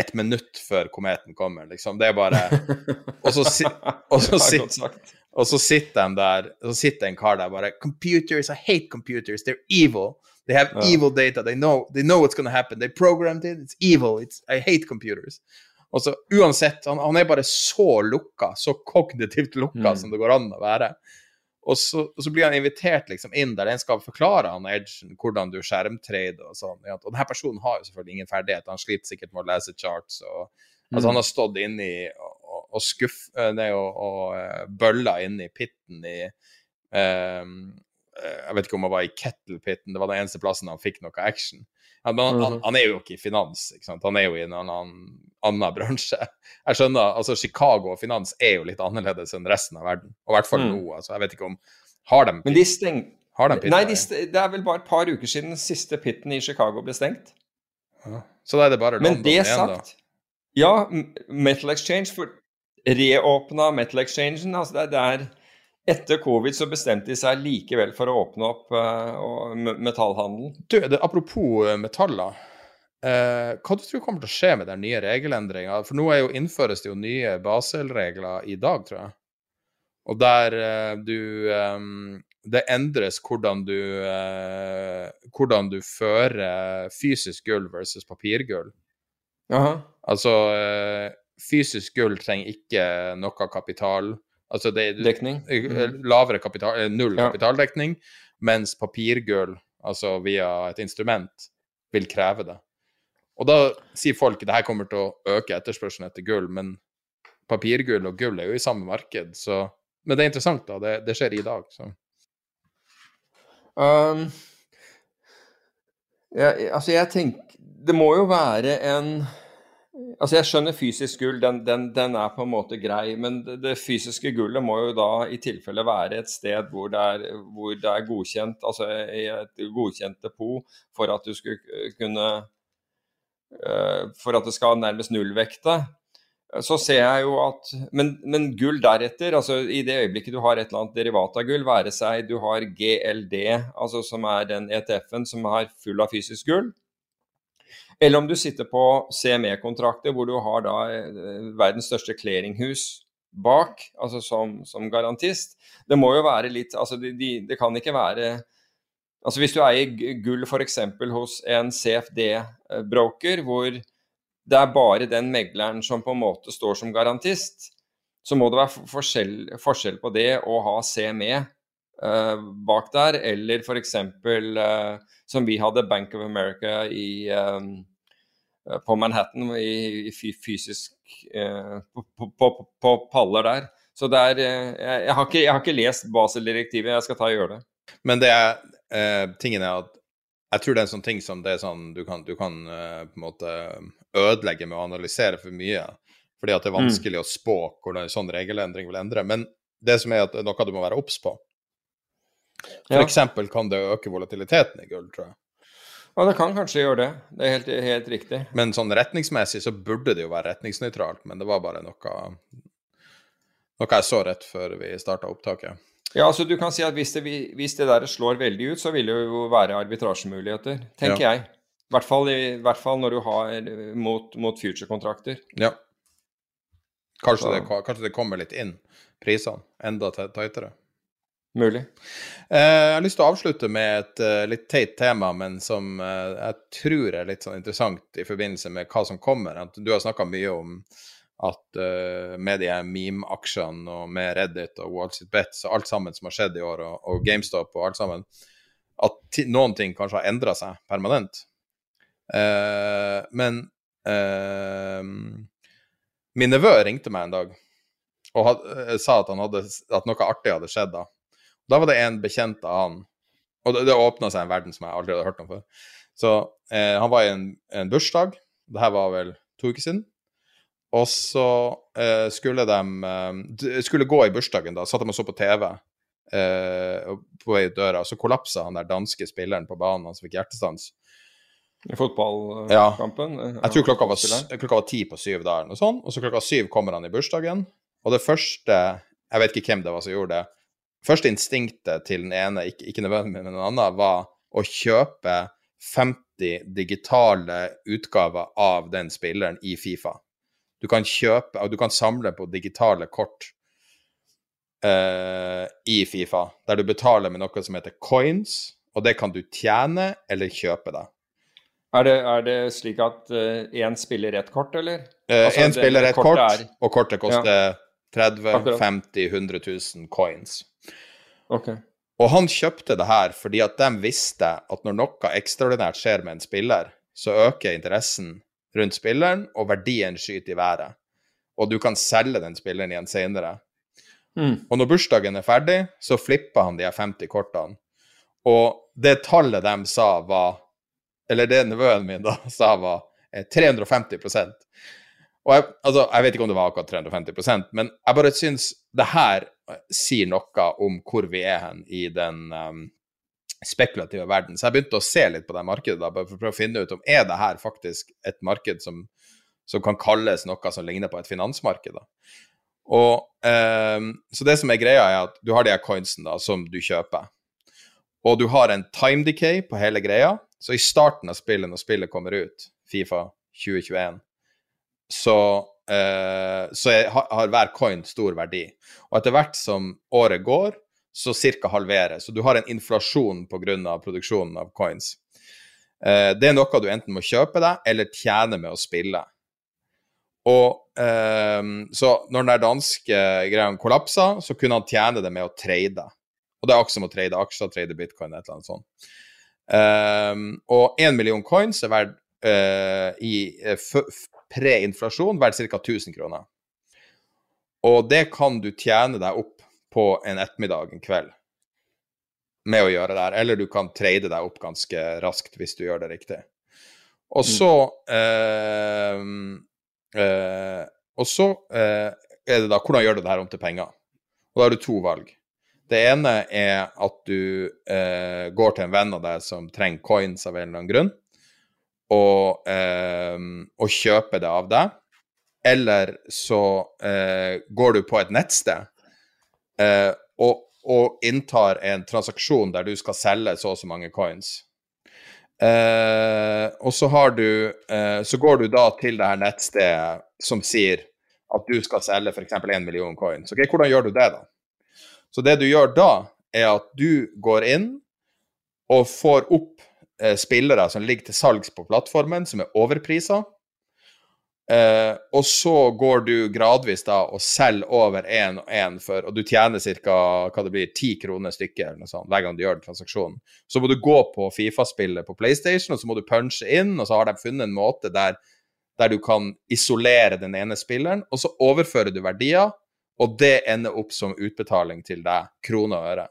et minutt før kometen kommer, liksom. Det er bare Og så, si, og så, og så sitter de der, så sitter en kar der bare Computers, I hate computers, they're evil. They have oh. evil data, they know, they know what's gonna happen. They programmed it, it's evil, it's, I hate computers. Og så uansett, han, han er bare så lukka, så kognitivt lukka Mm. som det går an å være. Og så, og så blir han invitert liksom inn der en skal forklare han Edgen hvordan du skjermtrader og sånn. ja. Og denne personen har jo selvfølgelig ingen ferdighet, han sliter sikkert med å lese charts. og Altså, han har stått inni og, og, og skuff... eh, Nei, og, og eh, bølla inni pitten i eh, Jeg vet ikke om han var i kettle-pitten, det var den eneste plassen han fikk noe action. Ja, han, han, han er jo ikke i finans, ikke han er jo i en annen, annen bransje. Jeg skjønner, altså Chicago og finans er jo litt annerledes enn resten av verden. Og i hvert fall Mm. nå. altså Jeg vet ikke om Har de, Men de steng... har de Nei, de der? st det er vel bare et par uker siden den siste pitten i Chicago ble stengt. Så da er det bare Men det igjen, da. Ja, Metal Exchange for reåpna Metal Exchangen. Altså det, er- det er Etter covid så bestemte de seg likevel for å åpne opp uh, metallhandelen. Du, det, apropos eh, metaller. Uh, hva du tror kommer til å skje med den nye regelendringa? For nå er jo, innføres det jo nye Basel-regler i dag, tror jeg. Og der uh, du um, Det endres hvordan du Hvordan du fører fysisk gull versus papirgull. Altså eh, Fysisk gull trenger ikke noe kapital. Altså det, er Dekning. eh, Mhm. lavere kapital, eh, null Ja. kapitaldekning, mens papirgull, altså via et instrument, vil kreve det. Og da sier folk at det her kommer til å øke etterspørselen etter gull, men papirgull og gull er jo i samme marked, så Men det er interessant, da. Det, det skjer i dag, så. Um, ja, altså, jeg tenker Det må jo være en Altså, jeg skjønner fysisk gull, den, den, den, er på en måte grei, men det, fysiske gullet må jo da i tilfelle være et sted hvor det er, hvor det er godkjent, altså i et godkjent depot, for at du skulle kunne uh, For at det skal nærmest nullvekte. Så ser jeg jo at men, men, gull deretter, altså i det øyeblikket du har et eller annet derivat av gull, være seg du har GLD, altså som er den ETF-en som er full av fysisk gull, eller om du sitter på CME-kontrakter hvor du har da eh, verdens største clearinghus bak, altså som, som garantist. Det må jo være litt Altså, de, de, det kan ikke være Altså Hvis du eier gull f.eks. hos en CFD-broker, hvor det er bare den megleren som på en måte står som garantist, så må det være forskjell, forskjell på det å ha CME uh, bak der, eller f.eks. Uh, som vi hadde Bank of America i, um, på Manhattan, i, i fysisk uh, på, på, på, paller der. Så det er jeg, jeg, har ikke, jeg, har ikke, lest Basel-direktivet, jeg skal ta og gjøre det. Men det er, tingen er at jeg tror det er en sånn ting som det er sånn du kan, du kan uh, på en måte ødelegge med å analysere for mye. Fordi at det er mm. vanskelig mm. å spå hvordan en sånn regelendring vil endre. Men det som er at noe du må være obs på. For ja. eksempel kan det øke volatiliteten i gull, tror jeg. Ja, det kan kanskje gjøre det. Det er helt, helt riktig. Men sånn retningsmessig så burde det jo være retningsnøytralt, men det var bare noe, noe jeg så rett før vi starta opptaket. Ja, altså du kan si at hvis det, hvis det, der slår veldig ut, så vil det jo være arbitrasjemuligheter, tenker ja. jeg. I hvert, fall, I hvert fall når du har mot, mot future-kontrakter. Ja. Kanskje det, kanskje det, kommer litt inn, prisene, enda tightere. Mulig. Eh, jeg har lyst til å avslutte med et uh, litt teit tema, men som uh, jeg tror er litt sånn interessant i forbindelse med hva som kommer. Du har snakka mye om at med de meme-aksjene og med Reddit og Wall Street Bets og alt sammen som har skjedd i år, og, GameStop og alt sammen, at noen ting kanskje har endra seg permanent. Men min nevø ringte meg en dag og sa at, hadde, at, noe artig hadde skjedd da. Da var det en bekjent av han, og det, det åpna seg en verden som jeg aldri hadde hørt om før. Så han var i en, en bursdag, det her var vel to uker siden. Og så eh, skulle de eh, skulle gå i bursdagen, da. Satt de og så på TV eh, på vei ut døra. Så kollapsa han der danske spilleren på banen, han som fikk hjertestans. I fotballkampen? Ja. Jeg tror klokka var, klokka var ti på syv der, og sånn. Og så klokka syv kommer han i bursdagen. Og det første Jeg vet ikke hvem det var som gjorde det. Første instinktet til den ene, ikke, ikke nødvendigvis men den andre, var å kjøpe 50 digitale utgaver av den spilleren i Fifa. Du kan kjøpe og du kan samle på digitale kort uh, i Fifa, der du betaler med noe som heter coins, og det kan du tjene eller kjøpe deg. Er det, er det slik at én uh, spiller ett kort, eller? Én uh, altså, spiller ett kort, er... og kortet koster ja. 30 Akkurat. 50 100 000 coins. Okay. Og han kjøpte det her fordi at de visste at når noe ekstraordinært skjer med en spiller, så øker interessen rundt spilleren, og verdien skyter i været. Og du kan selge den spilleren igjen senere. Mm. Og når bursdagen er ferdig, så flipper han de 50 kortene. Og det tallet de sa var Eller det nevøen min da sa var 350 eh, Og jeg, altså, jeg vet ikke om det var akkurat 350% men jeg bare syns det her sier noe om hvor vi er hen i den um, spekulative verden. Så jeg begynte å se litt på det markedet da, for å prøve å finne ut om er det her faktisk et marked som, som kan kalles noe som ligner på et finansmarked. da. Og, um, så det som er greia, er at du har de her coinsene da, som du kjøper. Og du har en time decay på hele greia. Så i starten av spillet, når spillet kommer ut, Fifa 2021, så, eh, så har, har hver coin stor verdi. Og etter hvert som året går, så ca. halveres. Så du har en inflasjon pga. produksjonen av coins. Eh, det er noe du enten må kjøpe deg eller tjene med å spille. Og eh, Så når den danske greia kollapsa, så kunne han tjene det med å trade. Og det er akkurat som å trade aksjer, trade bitcoin, et eller annet sånt. Eh, og én million coins er verdt eh, i eh, pre-inflasjon vært ca. 1000 kroner. Og det kan du tjene deg opp på en ettermiddag, en kveld, med å gjøre det her. Eller du kan trade deg opp ganske raskt hvis du gjør det riktig. Og så eh, eh, Og så eh, er det da hvordan gjør du det her om til penger? Og da har du to valg. Det ene er at du går til en venn av deg som trenger coins av en eller annen grunn, og, eh, og kjøper det av deg. Eller så eh, går du på et nettsted eh, og, og inntar en transaksjon der du skal selge så og så mange coins. Eh, og så har du eh, Så går du da til det her nettstedet som sier at du skal selge f.eks. 1 million coins. Ok, Hvordan gjør du det, da? Så det du gjør da, er at du går inn og får opp spillere som ligger til salgs på plattformen, som er overprisa. Eh, og så går du gradvis da og selger over én og én for Og du tjener ca. hva det blir, 10 kroner stykket eller noe sånt, hver gang du gjør transaksjonen. Så må du gå på Fifa-spillet på PlayStation, og så må du punche inn, og så har de funnet en måte der, der du kan isolere den ene spilleren, og så overfører du verdier, og det ender opp som utbetaling til deg, kroner og øre.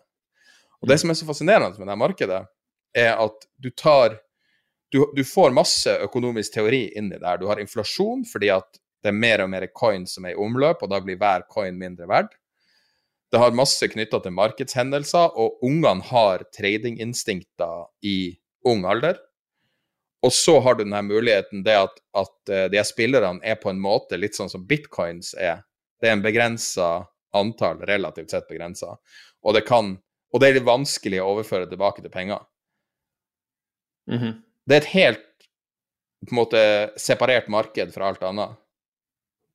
Og det som er så fascinerende med det markedet, er at du tar du, du får masse økonomisk teori inni der. Du har inflasjon fordi at det er mer og mer coins som er i omløp, og da blir hver coin mindre verd. Det har masse knytta til markedshendelser, og ungene har tradinginstinkter i ung alder. Og så har du denne muligheten, det at, at eh, de her spillerne er på en måte litt sånn som bitcoins er. Det er en begrensa antall, relativt sett begrensa, og Og det er litt vanskelig å overføre tilbake til penger. Mhm. Det er et helt på en måte separert marked fra alt annet.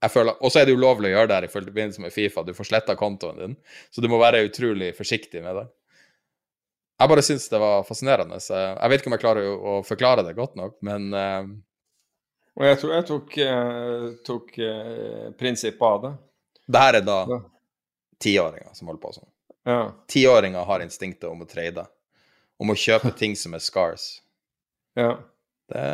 Og så er det ulovlig å gjøre det her i forbindelse med Fifa. Du får sletta kontoen din, så du må være utrolig forsiktig med det. Jeg bare syns det var fascinerende. Så jeg vet ikke om jeg klarer å, forklare det godt nok, men eh, Og jeg tror jeg tok, eh, tok eh, prinsippet av det. det her er da tiåringer som holder på sånn. Ja. Tiåringer har instinktet om å trade, om å kjøpe ting som er scars. Ja. Det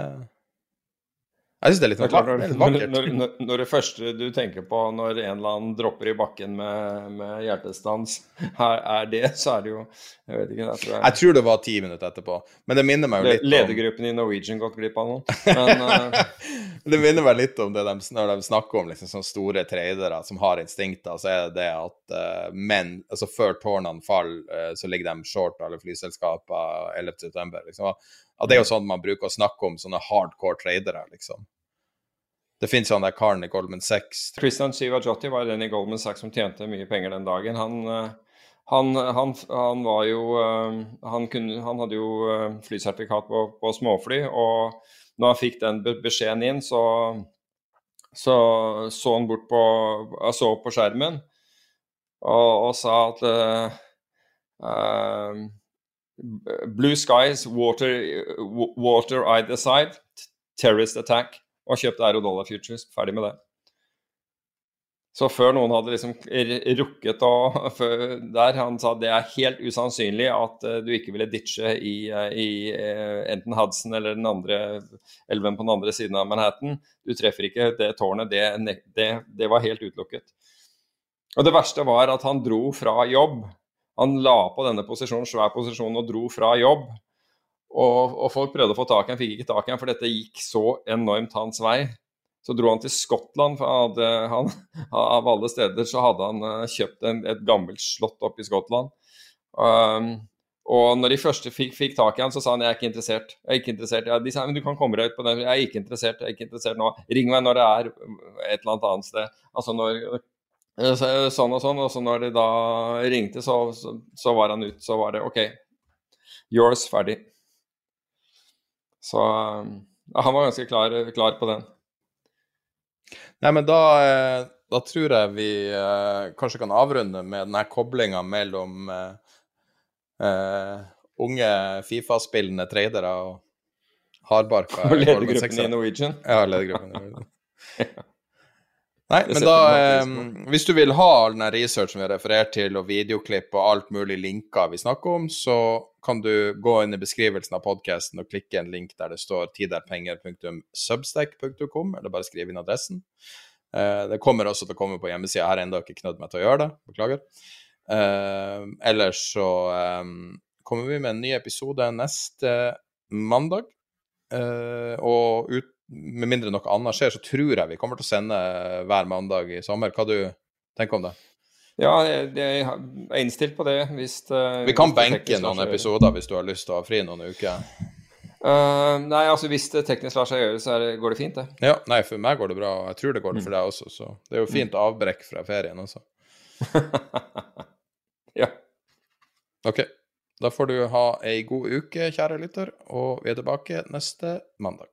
Jeg syns det er litt, Det er klart, når, vakkert. når, når, når det første du tenker på når en eller annen dropper i bakken med, med hjertestans, er, er det, så er det jo Jeg vet ikke. Jeg tror jeg, Jeg tror det var ti minutter etterpå, men det minner meg jo litt om Ledergruppen i Norwegian gått glipp av noe. Men uh... Det minner meg litt om det de, når de snakker om liksom, sånne store tradere som har instinkter, så er det det at uh, menn altså Før tårnene faller, uh, så ligger de short alle flyselskaper 11.9. Liksom. At det er jo sånn man bruker å snakke om sånne hardcore tradere, liksom. Det fins han der karen i Goldman Sachs. Christian Sivajotti var den i Goldman Sachs som tjente mye penger den dagen. Han, eh, han, han, han var jo eh, han, kunne, han hadde jo eh, flysertifikat på, på småfly, og når han fikk den beskjeden inn, så så, så han bort på så på skjermen og, og sa at uh, eh, Blue skies, water, water either side, terrorist attack, og kjøpte euro dollar futures. Ferdig med det. Så før noen hadde liksom rukket å Der han sa det er helt usannsynlig at eh, du ikke ville ditche i, eh, i eh, enten Hudson eller den andre elven på den andre siden av Manhattan. Du treffer ikke det tårnet. Det, det, det var helt utelukket. Og det verste var at han dro fra jobb. Han la på denne posisjonen, svær posisjon, og dro fra jobb. Og, og folk prøvde å få tak i ham, fikk ikke tak i ham, for dette gikk så enormt hans vei. Så dro han til Skottland, for hadde, han, av alle steder så hadde han eh, kjøpt en, et gammelt slott oppe i Skottland. Um, og når de første fikk, fikk tak i han, så sa han jeg er ikke interessert. Jeg er ikke interessert. Ja, de sa men du kan komme deg ut på den', Jeg er ikke interessert. Jeg er ikke interessert nå. Ring meg når det er et eller annet annet sted. Altså når Sånn og sånn. Og så når de da ringte, så, så, så var han ute. Så var det OK. Yours. Ferdig. Så ja, han var ganske klar, klar på den. Nei, men da, eh, da tror jeg vi eh, kanskje kan avrunde med denne koblinga mellom eh, eh, unge Fifa-spillende tradere og hardbarka Og ledergruppen i Norwegian. Ja, ledergruppen i Norwegian. Nei, men da eh. Hvis du vil ha all den researchen vi har referert til, og videoklipp og alt mulig linker vi snakker om, så kan du gå inn i beskrivelsen av podkasten og klikke en link der det står tiderpenger.substack.com, eller bare skrive inn adressen. Eh, det kommer også til å komme på hjemmesida. Her har ennå ikke knødd meg til å gjøre det. Beklager. Eh, ellers så eh, kommer vi med en ny episode neste mandag. Eh, og ut, med mindre noe annet skjer, så tror jeg vi kommer til å sende hver mandag i sommer. Hva du tenker om det? Ja, jeg, jeg er innstilt på det hvis det Vi kan benke noen episoder hvis du har lyst til å ha fri noen uker. Uh, nei, altså hvis det teknisk lar seg gjøre, så det, går det fint, det. Ja, nei, for meg går det bra, og jeg tror det går det Mm. for deg også, så det er jo fint avbrekk fra ferien også. ja. Ok, da får du ha ei god uke, kjære lytter, og vi er tilbake neste mandag.